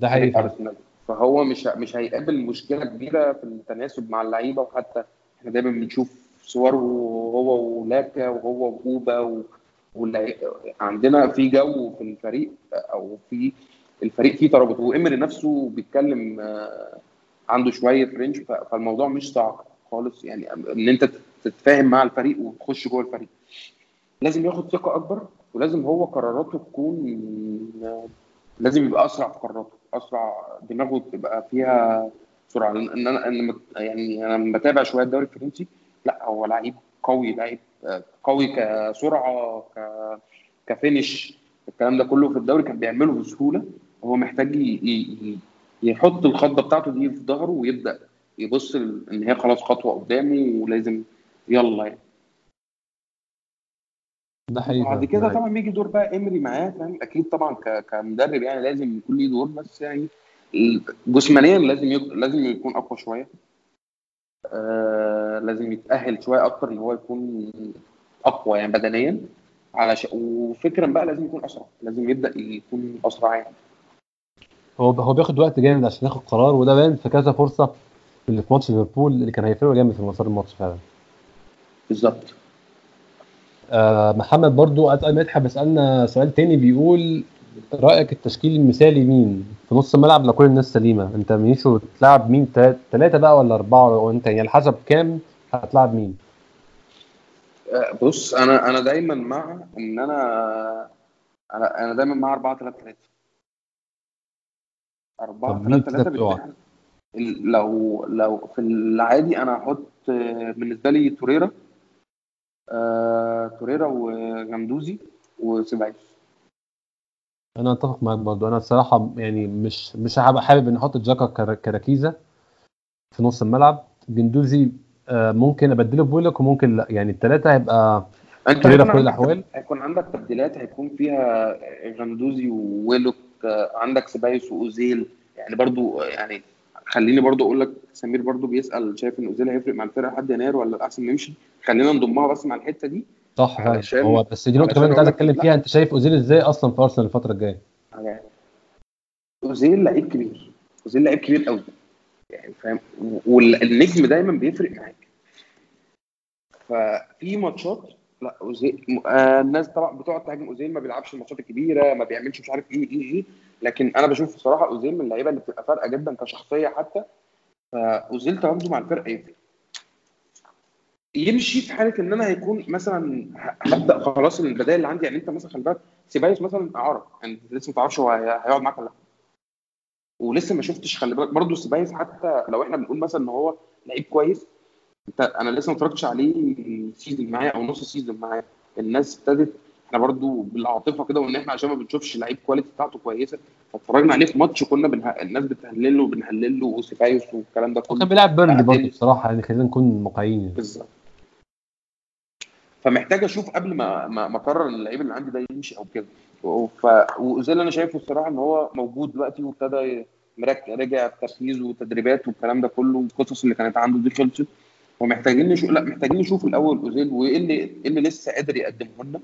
ده حقيقي أرسنال. فهو مش مش هيقابل مشكلة كبيرة في التناسب مع اللعيبة وحتى إحنا دايما بنشوف صور وهو ولاكا وهو وأوبا و... عندنا في جو في الفريق أو في الفريق فيه ترابط. وامري نفسه بيتكلم آه، عنده شوية ف- فالموضوع مش صعب خالص. يعني إن أنت تتفاهم مع الفريق وتخش جوه الفريق. لازم ياخد ثقة أكبر ولازم هو قراراته تكون لازم يبقى أسرع في قراراته أسرع دماغه تبقى فيها سرعة. لأن أنا يعني أنا بتابع شوية الدوري الفرنسي لا هو لعيب قوي لعيب قوي كسرعة ك كفينش الكلام ده كله في الدوري كان بيعمله بسهولة. هو محتاج يحط الخضه بتاعته دي في ظهره ويبدأ يبص إن هي خلاص خطوة قدامه ولازم يلا يعني. ده حقيقي بعد كده. طبعا بيجي دور بقى امري معاه فاهم؟ أكيد طبعا ك- كمدرب يعني لازم يكون ليه دور بس يعني جسمانيا لازم يك... لازم يكون أقوى شوية. آه لازم يتأهل شوية أكتر إن هو يكون أقوى يعني بدنيا. علشان وفكرا بقى لازم يكون أسرع لازم يبدأ يكون أسرع يعني. هو هو بياخد وقت جامد عشان ياخد قرار وده باين في كذا فرصة اللي في ماتش ليفربول اللي كان هيفرقوا جامد في مسار الماتش فعلا. بالظبط. آه محمد برضو اي مدحت بيسالنا سؤال تاني بيقول رأيك التشكيل المثالي مين؟ في نص الملعب لو كل الناس سليمة. انت ميشو تلعب مين؟ ثلاثة بقى ولا أربعة وانت يعني حسب كام هتلعب مين؟ آه بص أنا أنا دايما مع إن أنا أنا أنا دايما مع 4 3 3 4 طب مين 3 التلاتة 3 بتوعك؟ لو لو في العادي أنا هحط آه، بالنسبة لي توريرا آه، توريرا وجندوزي وسيبايوس أنا أتفق معاك برضو أنا الصراحة يعني مش مش هبقى حابب ان أحط جاكا كر- كركيزه في نص الملعب جندوزي آه، ممكن أبدله بويلك وممكن لأ يعني الثلاثه هيبقى هيكون في كل عندك الأحوال. هيكون عندك تبديلات هيكون فيها غندوزي وويلوك عندك سيبايوس وأوزيل. يعني برضو يعني خليني برضو أقول لك سمير برضو بيسأل شايف إن أوزيل هيفرق مع الفرقة لحد يناير ولا الأحسن نمشي خلينا نضمها بس مع الحتة دي. صح هو بس دي نقطة كمان أنت عايز أتكلم. فيها. أنت شايف أوزيل إزاي أصلا في أرسنال الفترة الجاية؟ أوزيل لعيب كبير. أوزيل لعيب كبير قوي. يعني فاهم؟ والنجم دايما بيفرق معاك. ففي ماتشات لا اوزيل آه الناس طبعا بتقعد تهاجم أوزيل ما بيلعبش الماتشات الكبيرة ما بيعملش مش عارف إيه إيه إيه. لكن أنا بشوف بصراحة أوزيل من اللعيبة اللي بتبقى فارقة جدا كشخصية حتى. فأوزيل تواجده مع الفرقة يفرق يمشي في حالة إن أنا هيكون مثلا هبدأ خلاص البدائل اللي عندي. يعني أنت مثلا خلي بالك سيبايوس مثلا أعارة. يعني لسه ما تعرفش هو هي- هيقعد معاك ولا لأ. ولسه ما شفتش خلي بالك. برضه سيبايوس حتى لو إحنا بنقول مثلا إن هو لعيب كويس انت أنا لسه ما اتفرجتش عليه season معايا أو نص season معايا. الناس ابتدت إحنا برضو بالعاطفة كده وان إحنا عشان ما بنشوفش لعيب quality بتاعته كويسة فاتفرجنا عليه في ماتش كنا بنه... الناس بتهلل له وبنهلل له وسيبايوس والكلام ده كله كان بيلعب بيرنلي برضه بصراحة يعني خلينا نكون واقعيين يعني. بالظبط. فمحتاج أشوف قبل ما ما ما اقرر اللعيب اللي عندي ده يمشي أو كده. ف وزي اللي أنا شايفه الصراحة ان هو موجود دلوقتي وابتدى مرك- رجع التركيز وتدريبات والكلام ده كله والقصص اللي كانت عنده دي خلصت. ومحتاجين نشوف لا محتاجين نشوف الأول أوزيل وإيه اللي إيه اللي لسه قادر يقدمه لنا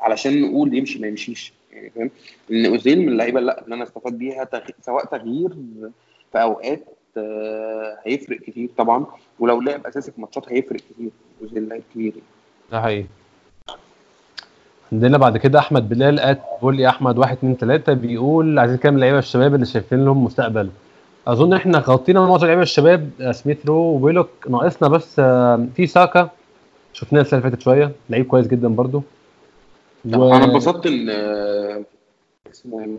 علشان نقول يمشي ما يمشيش. يعني فاهم؟ إن أوزيل من اللعيبة لا اللي أنا استفاد بيها تغ... سواء تغيير في أوقات آه، هيفرق كتير طبعا. ولو لعب أساسي في ماتشات هيفرق كتير. أوزيل لعيب كبير. ده حقيقي. عندنا بعد كده أحمد بلال ات بيقول لي أحمد واحد اتنين تلاتة بيقول عايزين كام لعيبه الشباب اللي شايفين لهم مستقبل. أظن إحنا غطينا معظم لعيبة الشباب آه، سميث رو وويلوك ناقصنا بس آه، في ساكا. شفناه السنة اللي فاتت شوية. لعيب كويس جدا برضو. و... أنا اتبسطت إن آه، اسمه إيه؟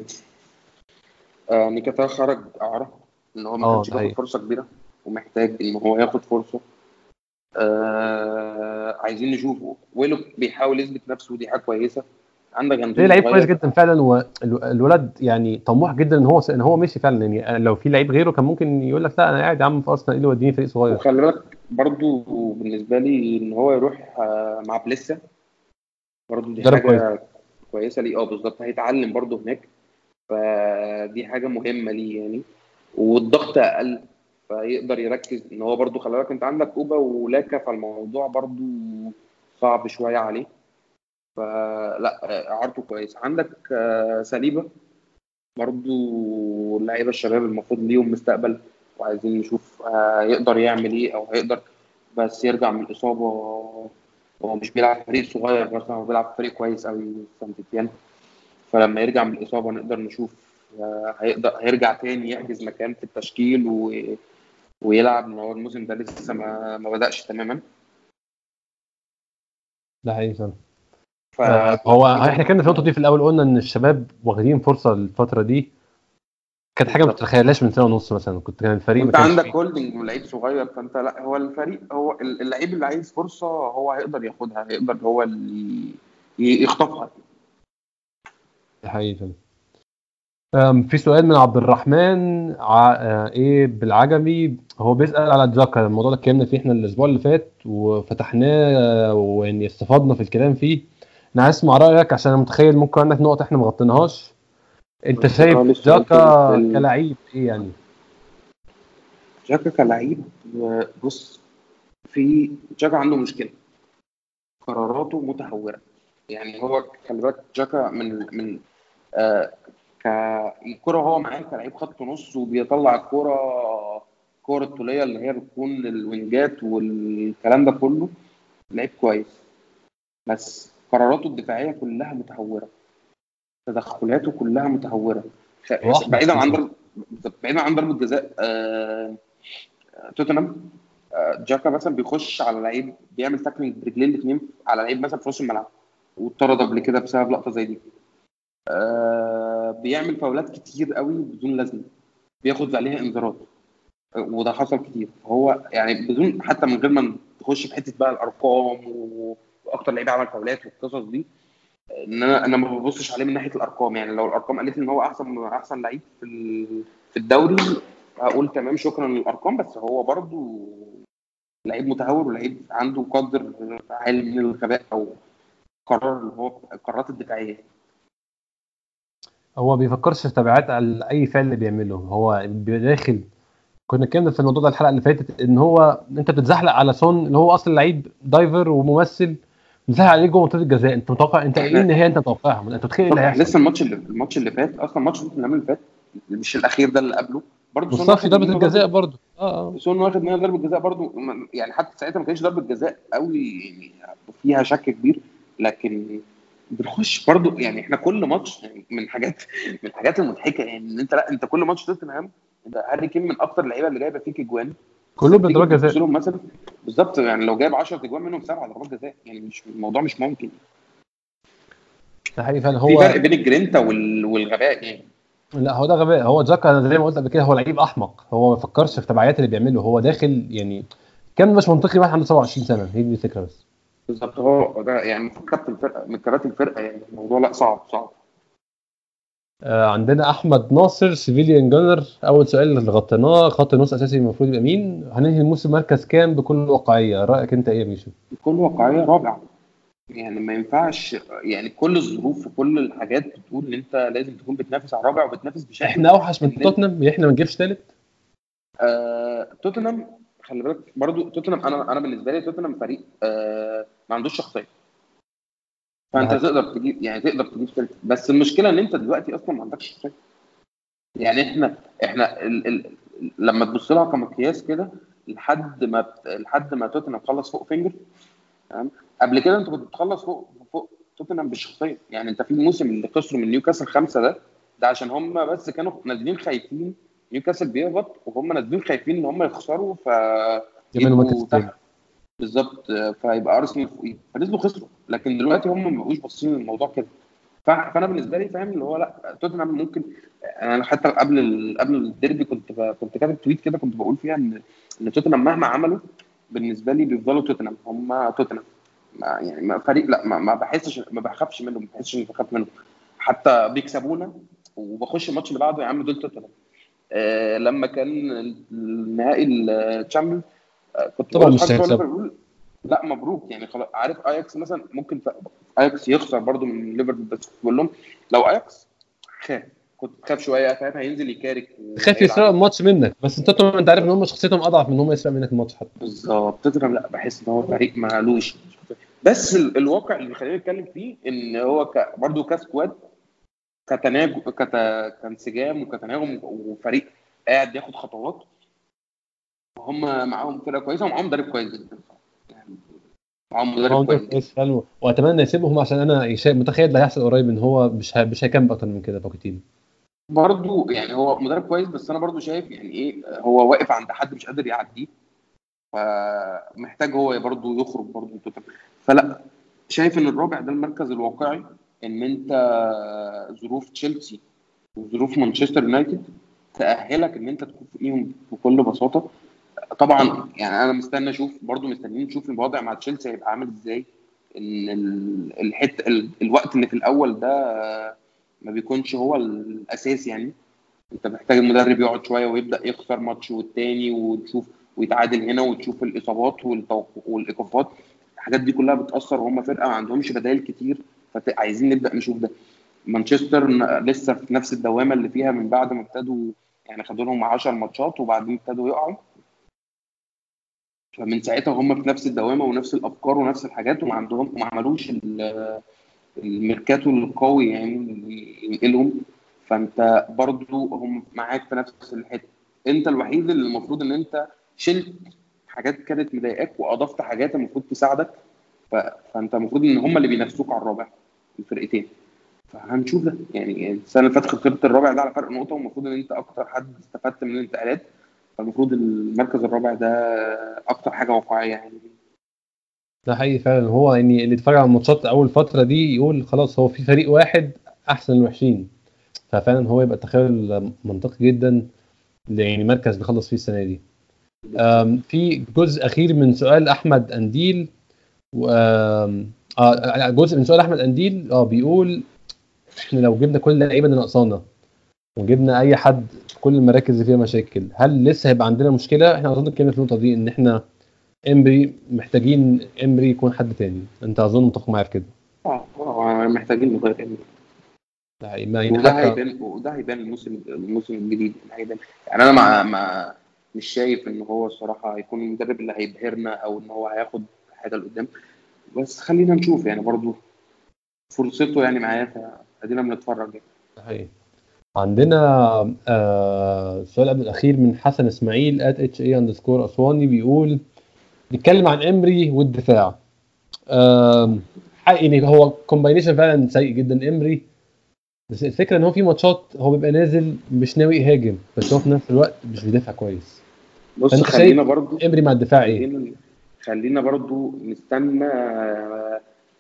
آه، نكيتيا خرج أعاره إن هو ما كانش حقيقي. فرصة كبيرة ومحتاج إن هو ياخد فرصة. آه عايزين نشوفه. ويلوك بيحاول يثبت نفسه ودي حاجة كويسة. عندك ليه غندوزي لعيب. كويس جدا فعلا والولد يعني طموح جدا إن هو إن هو مشي فعلا. يعني لو في لعيب غيره كان ممكن يقول لك لا أنا قاعد يا عم في أرسنال إيه اللي يوديني فريق صغير؟ وخلي بالك برضو بالنسبة لي إن هو يروح آه، مع بليسا برضو دي حاجة كويسة ليه. آه بالظبط. هيتعلم برضو هناك. فدي حاجة مهمة ليه يعني. والضغط أقل. فيقدر يركز. إن هو برضو خلي بالك أنت عندك أوبا ولاكا فالموضوع برضو صعب شوية عليه. فلا آه، اعارته كويس. عندك آه، سليبة. برضو اللعيبة الشباب المفروض ليهم مستقبل وعايزين نشوف آه، يقدر يعمل إيه أو هيقدر بس يرجع من الإصابة. هو مش بيلعب فريق صغير مثلا هو بيلعب فريق كويس قوي سانت تيان فلما يرجع من الإصابة نقدر نشوف آه، هيقدر هيرجع تاني يحجز مكان في التشكيل و... ويلعب. هو الموسم ده لسه ما, ما بدأش تماما. ده حقيقي ف... آه، هو إحنا كنا في النقطة دي في الأول قلنا إن الشباب واخدين فرصة الفترة دي. كانت حاجة ما. تتخيلهاش من سنة ونص مثلا كنت كان الفريق كانش عندك. هولدنج لعيب صغير فأنت لا هو الفريق هو اللعيب اللي عايز فرصة هو هيقدر ياخدها هيقدر هو اللي يخطفها. فعلا أم، في سؤال من عبد الرحمن ع... إيه بالعجمي. هو بيسأل على جاكا الموضوع ده اتكلمنا فيه إحنا الأسبوع اللي فات وفتحناه آه، ويعني استفدنا في الكلام فيه. أنا عايز اسمع رأيك عشان أنا متخيل ممكن عندك نقط إحنا ما غطيناهاش انت شايف جاكا كلاعب إيه يعني؟ جاكا كلعيب بص في جاكا عنده مشكلة. قراراته متهورة. يعني هو خلي بالك جاكا من من آه ك الكرة هو معاه كلاعب خط نص وبيطلع الكرة الكرة الطولية اللي هي بتكون الوينجات والكلام ده كله. لعيب كويس. بس قراراته الدفاعية كلها متهورة. تدخلاته كلها أحمد بعيدا عن. ضرب بعيدا عن ضربة جزاء آه، آه، توتنهام. آه، جاكا مثلا بيخش على لعيب بيعمل تاكلينج برجلين الاثنين على لعيب مثلا في نص الملعب واتطرد قبل كده بسبب لقطة زي دي. آه، بيعمل فاولات كتير قوي بدون لازمة. بياخد عليها انذارات. وده حصل كتير. هو يعني بدون حتى من غير ما تخش في حتة بقى الأرقام و- وأكتر لعيب عمل فاولات والقصص دي إن أنا أنا ما ببصش عليه من ناحية الأرقام. يعني لو الأرقام قالت لي إن هو احسن أحسن لعيب في في الدوري هقول تمام شكرا للأرقام. بس هو برضو لعيب متهور ولعيب عنده قدر عالي من الغباء أو قرار اللي هو القرارات الدفاعية. هو بيفكرش في تبعات على أي فعل بيعمله. هو داخل كنا اتكلمنا في الموضوع ده الحلقة اللي فاتت إن هو أنت بتتزحلق على سون اللي هو أصلا لعيب دايفر وممثل بتزحلق عليه جوه منطقه الجزاء. انت متوقع انت إيه النهاية انت متوقعها انت متخيل اللي هيحصل. لسه الماتش اللي الماتش اللي فات أصلا الماتش اللي فات مش الأخير ده اللي قبله. برضه بالظبط ضربة الجزاء برضه. آه آه. سون واخد منها ضربة جزاء برضه. يعني حتى ساعتها ما كانش ضربة جزاء قوي يعني فيها شك كبير. لكن بنخش برضه يعني إحنا كل ماتش يعني من الحاجات من الحاجات المضحكة يعني إن أنت لأ أنت كل ماتش توتنهام هاري كين من أكتر اللعيبة اللي جايبة فيك اجوان كلهم بضربات جزاء. مثلا. بالظبط يعني لو جايب 10 اجوان منهم سبعة ضربات جزاء. يعني مش الموضوع مش ممكن. ده حقيقي فعلا. هو في فرق بين الجرينتا والغباء يعني. لا هو ده غباء. هو جاكا زي ما قلت قبل كده هو لعيب أحمق. هو ما بيفكرش في تبعيات اللي بيعمله. هو داخل يعني كان مش منطقي واحد عنده 27 سنة. هي دي الفكرة بس. بالظبط هو ده يعني كابتن الفرقة من كباتن الفرقة يعني. الموضوع لا صعب صعب. عندنا أحمد ناصر سيفيليان جانر أول سؤال اللي غطيناه خط النص أساسي المفروض يبقى مين؟ هننهي الموسم مركز كام بكل واقعية؟ رأيك أنت إيه يا ميشو بكل واقعية رابع. يعني ما ينفعش يعني كل الظروف وكل الحاجات بتقول إن أنت لازم تكون بتنافس على الرابع وبتنافس بشكل إحنا أوحش من توتنهام. إحنا ما نجيبش ثالث آه توتنهام خلي بالك برضو توتنهام أنا أنا بالنسبة لي توتنهام فريق آه ما عندوش شخصية. فأنت ده. تقدر تجيب يعني تقدر تجيب ثالث بس المشكلة إن أنت دلوقتي أصلا ما عندكش شخصيه يعني إحنا إحنا ال ال لما تبص لها كمقياس كده لحد ما لحد ما توتنهام خلص فوق فينجر تمام؟ قبل كده أنت كنت بتخلص فوق فوق توتنهام بالشخصيه يعني أنت في الموسم اللي خسروا من نيوكاسل خمسة ده ده عشان هم بس كانوا نازلين خايفين. نيوكاسل بيهبط وهم نازلين خايفين إن هم يخسروا ف يبقوا بالظبط فيبقى أرسنال فنزلوا خسروا لكن دلوقتي هم ما بقوش باصين للموضوع كده. فأنا بالنسبة لي فاهم اللي هو لأ توتنهام ممكن أنا حتى قبل. قبل الديربي كنت ب... كنت كاتب tweet كده كنت بقول فيها ان إن توتنهام مهما عملوا بالنسبة لي بيفضلوا توتنهام. هم توتنهام. ما يعني ما فريق لأ ما, ما بحسش ما بخافش منهم ما بحسش إني بخاف منهم. حتى بيكسبونا وبخش الماتش اللي بعده يا عم دول توتنهام. آه لما كان النهائي ال Champions كنت طبعا مش هيكسب. لا مبروك يعني. خلاص عارف اياكس مثلا ممكن اياكس يخسر برده من ليفربول بس بقول لهم لو اياكس خاف كنت خاف شوية فاهم هينزل يكارك خاف يسرق الماتش منك. بس انت انت عارف إن هم شخصيتهم أضعف من إن هم يسرق منك الماتش حتى. بالظبط. توتنهام لا بحس إن هو فريق مالوش. بس الواقع اللي خلينا نتكلم فيه إن هو ك... برضه ك squad كتناجم كت... كانسجام وكتناغم وفريق قاعد ياخد خطوات هم معاهم فرقة كويسة ومعاهم مدرب كويس جدا. يعني معاهم مدرب كويس. حلو. وأتمنى يسيبهم عشان أنا متخيل اللي هيحصل قريب إن هو مش. مش هيكمل أكتر من كده بوكيتينو برضه يعني هو مدرب كويس بس أنا برضه شايف يعني إيه هو واقف عند حد مش قادر يعديه فمحتاج هو برضه يخرج برضه فلا شايف إن الرابع ده المركز الواقعي إن أنت ظروف تشيلسي وظروف مانشستر يونايتد تأهلك إن أنت تكون فوقيهم بكل بساطة. طبعا يعني أنا مستني أشوف برضو مستنيين نشوف الوضع مع تشيلسي هيبقى عامل إزاي. إن الحته الوقت اللي في الأول ده ما بيكونش هو الأساس يعني. أنت محتاج المدرب يقعد شوية ويبدأ يخسر ماتش والتاني وتشوف ويتعادل هنا وتشوف الإصابات والإيقافات. الحاجات دي كلها بتأثر وهم فرقة ما عندهمش بدائل كتير فعايزين نبدأ نشوف ده. مانشستر لسه في نفس الدوامة اللي فيها من بعد ما ابتدوا يعني خدوا لهم 10 ماتشات وبعدين ابتدوا يقعوا. فمن ساعتها هم في نفس الدوامة ونفس الأفكار ونفس الحاجات وما عندهم ما عملوش الميركاتو القوي يعني ينقلهم. فأنت برضو هم معاك في نفس الحتة. أنت الوحيد اللي المفروض إن أنت شلت حاجات كانت مضايقاك وأضفت حاجات المفروض تساعدك. فأنت المفروض إن هم اللي بينافسوك على الرابع الفرقتين. فهنشوف ده. يعني السنة اللي فاتت خسرت الرابع ده على فرق نقطة والمفروض إن أنت أكتر حد استفدت من الانتقالات. فالمفروض المركز الرابع ده أكتر حاجة واقعية يعني. ده حقيقي فعلا. هو يعني اللي اتفرج على الماتشات أول فترة دي يقول خلاص هو في فريق واحد أحسن من الوحشين. ففعلا هو يبقى تخيل منطقي جدا يعني مركز نخلص فيه السنة دي. في جزء أخير من سؤال أحمد أنديل آه جزء من سؤال أحمد أنديل آه بيقول إحنا لو جبنا كل اللعيبة اللي ناقصانا وجبنا أي حد في كل المراكز اللي فيها مشاكل. هل لسه هيبقى عندنا مشكلة؟ إحنا أظن في النقطة دي إن إحنا إمري محتاجين إمري يكون حد تاني. أنت أظن متفق معايا في كده. آه آه، محتاجين نغير إمري. ما يعني وده هيبان وده هيبان الموسم الموسم الجديد. هيبان. يعني أنا مع مع مش شايف إن هو الصراحة هيكون المدرب اللي هيبهرنا أو إن هو هياخد حاجة لقدام. بس خلينا نشوف يعني برضو. فرصته يعني معايا فأدينا بنتفرج يعني. حقيقي. عندنا آه السؤال قبل الأخير من حسن إسماعيل at H E underscore أسواني بيقول بيتكلم عن إمري والدفاع آم، حق- يعني هو combination فعلا سيء جدا إمري بس الفكرة إن هو في ماتشات هو بيبقى نازل مش ناوي يهاجم بس هو في نفس الوقت مش بيدافع كويس بص خلينا برضو إمري مع الدفاع إيه؟ خلينا خلينا برضو نستنى آه،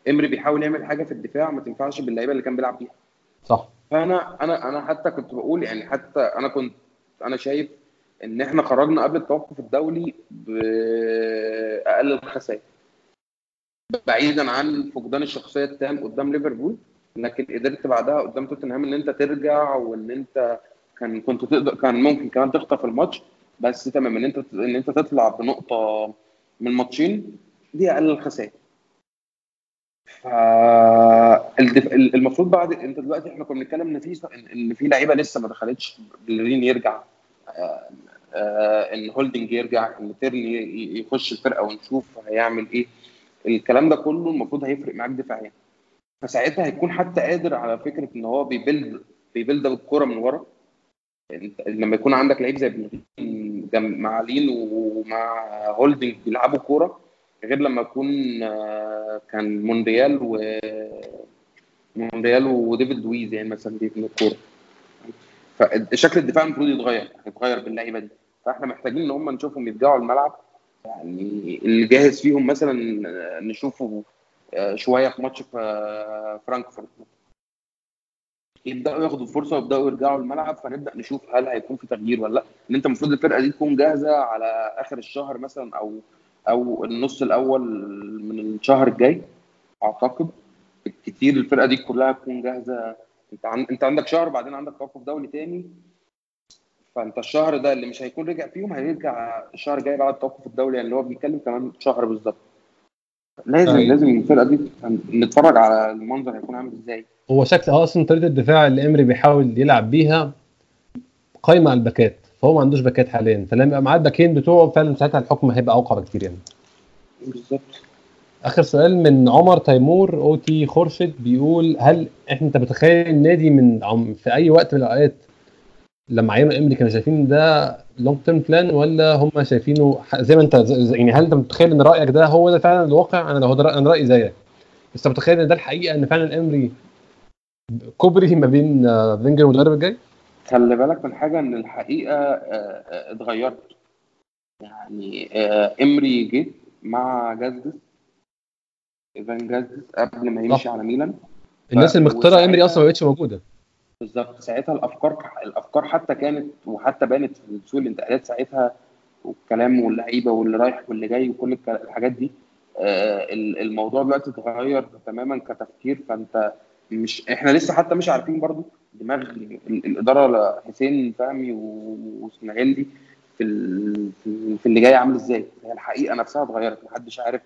إمري بيحاول يعمل حاجة في الدفاع ما تنفعش باللعيبة اللي كان بيلعب بيها صح فانا أنا أنا حتى كنت بقول يعني حتى أنا كنت أنا شايف ان إحنا خرجنا قبل التوقف الدولي بأقل الخسائر. بعيدا عن فقدان الشخصية التام قدام ليفربول لكن قدرت بعدها قدام توتنهام إن أنت ترجع وإن أنت كان كنت تقدر كان ممكن كمان تخطف الماتش. بس تمام إن انت إن أنت تطلع بنقطة من ماتشين دي أقل الخسائر. فالدف... المفروض بعد انت دلوقتي إحنا كنا بنتكلم ان في ان في لعيبة لسه ما دخلتش بلرين يرجع آه، آه، إن هولدنج يرجع إن تيرني يخش الفرقة ونشوف هيعمل إيه. الكلام ده كله المفروض هيفرق معاك دفاعيا. فساعتها هيكون حتى قادر على فكرة إن هو بي build بي build بالكوره من ورا. لما يكون عندك لعيب زي مع لين ومع هولدنج بيلعبوا كورة غير لما يكون آه، كان مونريال و مونريال وديفيد لويز يعني مثلا دي من الكورة. فشكل الدفاع المفروض يتغير يتغير باللعيبة دي. فاحنا محتاجين إن هم نشوفهم يرجعوا الملعب يعني اللي جاهز فيهم مثلا آه، نشوفه آه، شوية في ماتش في فرانكفورت. يبدأوا ياخدوا الفرصة ويبدأوا يرجعوا الملعب فنبدأ نشوف هل هيكون في تغيير ولا لأ. إن أنت المفروض الفرقة دي تكون جاهزة على آخر الشهر مثلا أو أو النص الأول من الشهر الجاي أعتقد. كتير الفرقة دي كلها تكون جاهزة. أنت عن... أنت عندك شهر بعدين عندك توقف دولي تاني. فأنت الشهر ده اللي مش هيكون رجع فيهم هيرجع الشهر الجاي بعد التوقف الدولي يعني اللي هو بنتكلم كمان شهر بالظبط. لازم أيوة. لازم الفرقة دي نتفرج على المنظر هيكون عامل إزاي. هو شكل أصلا طريقة الدفاع اللي إمري بيحاول يلعب بيها قايمة على الباكات. فهو ما عندوش باكات حاليا. فلما يبقى معاه الباكين بتوعه فعلا ساعتها الحكم هيبقى اوقع بكتير يعني. بالظبط. آخر سؤال من عمر تيمور O T خورشيد بيقول هل إحنا أنت متخيل النادي من عم في أي وقت من الأوقات لما عينوا امري كانوا شايفين ده long term plan ولا هم شايفينه زي ما أنت زي- يعني هل أنت متخيل إن رأيك ده هو ده فعلا الواقع؟ أنا لو ده أنا رأيي زيك. بس أنت متخيل إن ده الحقيقة إن فعلا أمري كوبري ما بين آه، فينجر والمدرب الجاي؟ خلي بالك من حاجة إن الحقيقة آه، آه، اتغيرت. يعني آه، إمري جه مع جازيديس ايفان جازيديس قبل ما يمشي. على ميلان. الناس اللي مختاره إمري أصلا ما بقتش موجودة. بالظبط. ساعتها الأفكار الأفكار حتى كانت وحتى بانت في سوق الانتقالات ساعتها والكلام واللعيبة واللي رايح واللي جاي وكل الحاجات دي ال- الموضوع دلوقتي اتغير تماما كتفكير. فأنت مش إحنا لسه حتى مش عارفين برضو دماغ ال- الإدارة حسين فهمي و- واسماعيلي في في- اللي جاي عامل إزاي؟ هي الحقيقة نفسها اتغيرت محدش عارف.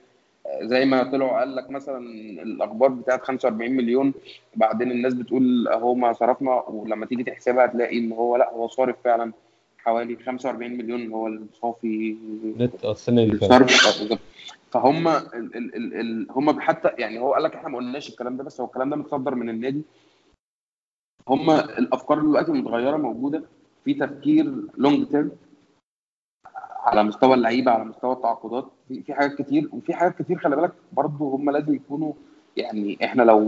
آه، زي ما طلعوا قال لك مثلا الأخبار بتاعت 45 مليون بعدين الناس بتقول أهو ما صرفنا ولما تيجي تحسبها تلاقي إن هو لا هو صارف فعلا حوالي 45 مليون هو الصافي نت السنة دي فهم ال ال ال هم حتى يعني هو قال لك إحنا ما قلناش الكلام ده بس هو الكلام ده متصدر من النادي. هم الأفكار دلوقتي متغيرة موجودة في تفكير long term على مستوى اللعيبة على مستوى التعاقدات في في حاجات كتير وفي حاجات كتير خلي بالك برضه هم لازم يكونوا يعني إحنا لو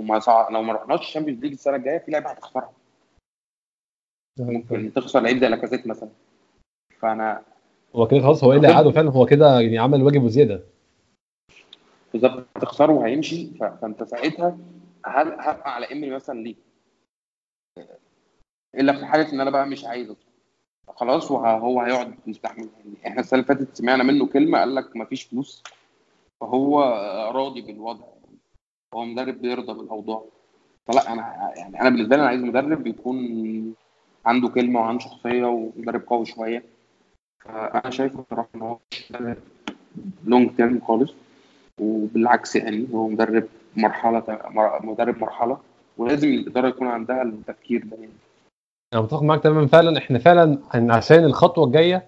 ما صع... لو ما رحناش ال Champions League السنة الجاية في لعيبة هتخسرها ممكن تخسر لعيب زي لاكازيت مثلا فأنا هو كده خلاص هو إيه اللي قعده فعلا هو كده يعني عمل واجب وزيادة بالظبط هتخسره وهيمشي. فأنت ساعتها هل هبقى على امري مثلا ليه؟ إلا في حالة إن أنا بقى مش عايزه. خلاص وهو هيقعد مستحمل إحنا السنة اللي فاتت سمعنا منه كلمة قال لك مفيش فلوس فهو راضي بالوضع. هو مدرب بيرضى بالأوضاع. فلأ أنا يعني أنا بالنسبة لي أنا عايز مدرب يكون عنده كلمة وعنده شخصية ومدرب قوي شوية. فأنا شايف بصراحة إن هو لونج تيرم خالص. وبالعكس يعني هو مدرب مرحلة مدرب مرحلة. ولازم الإدارة يكون عندها التفكير ده يعني. أنا متفق معاك تماما. فعلا إحنا فعلا عشان الخطوة الجاية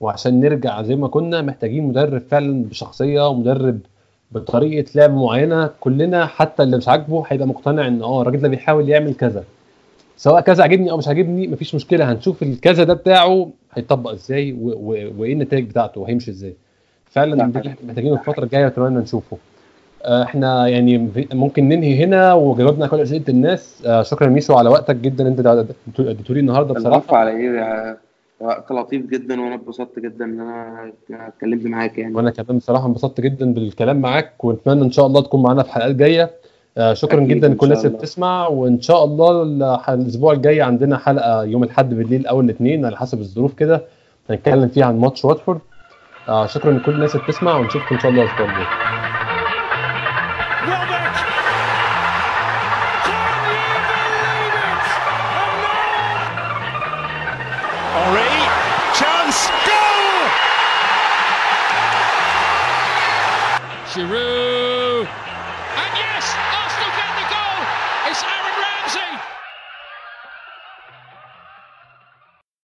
وعشان نرجع زي ما كنا محتاجين مدرب فعلا بشخصية ومدرب بطريقة لعب معينة كلنا حتى اللي مش عاجبه هيبقى مقتنع إن آه الراجل ده بيحاول يعمل كذا. سواء كذا عاجبني أو مش عاجبني مفيش مشكلة هنشوف الكذا ده بتاعه هيطبق إزاي وإيه النتائج بتاعته وهيمشي إزاي. فعلا محتاجين الفترة الجاية أتمنى نشوفه. إحنا يعني ممكن ننهي هنا وجاوبنا كل أسئلة الناس. شكرا ميسو على وقتك جدا. أنت اديتوا لي النهارده بصراحة. على إيه؟ وقت لطيف جدا وأنا اتبسطت جدا إن أنا اتكلمت معاك يعني. وأنا كمان بصراحة انبسطت جدا بالكلام معاك ونتمنى إن شاء الله تكون معانا في حلقات جاية شكرا جدا لكل الناس اللي بتسمع وإن شاء الله الأسبوع الجاي عندنا حلقة يوم الأحد بالليل أو الاثنين على حسب الظروف كده. هنتكلم فيها عن ماتش واتفورد. شكرا لكل الناس اللي بتسمع ونشوفكم إن شاء الله الأسبوع الجاي.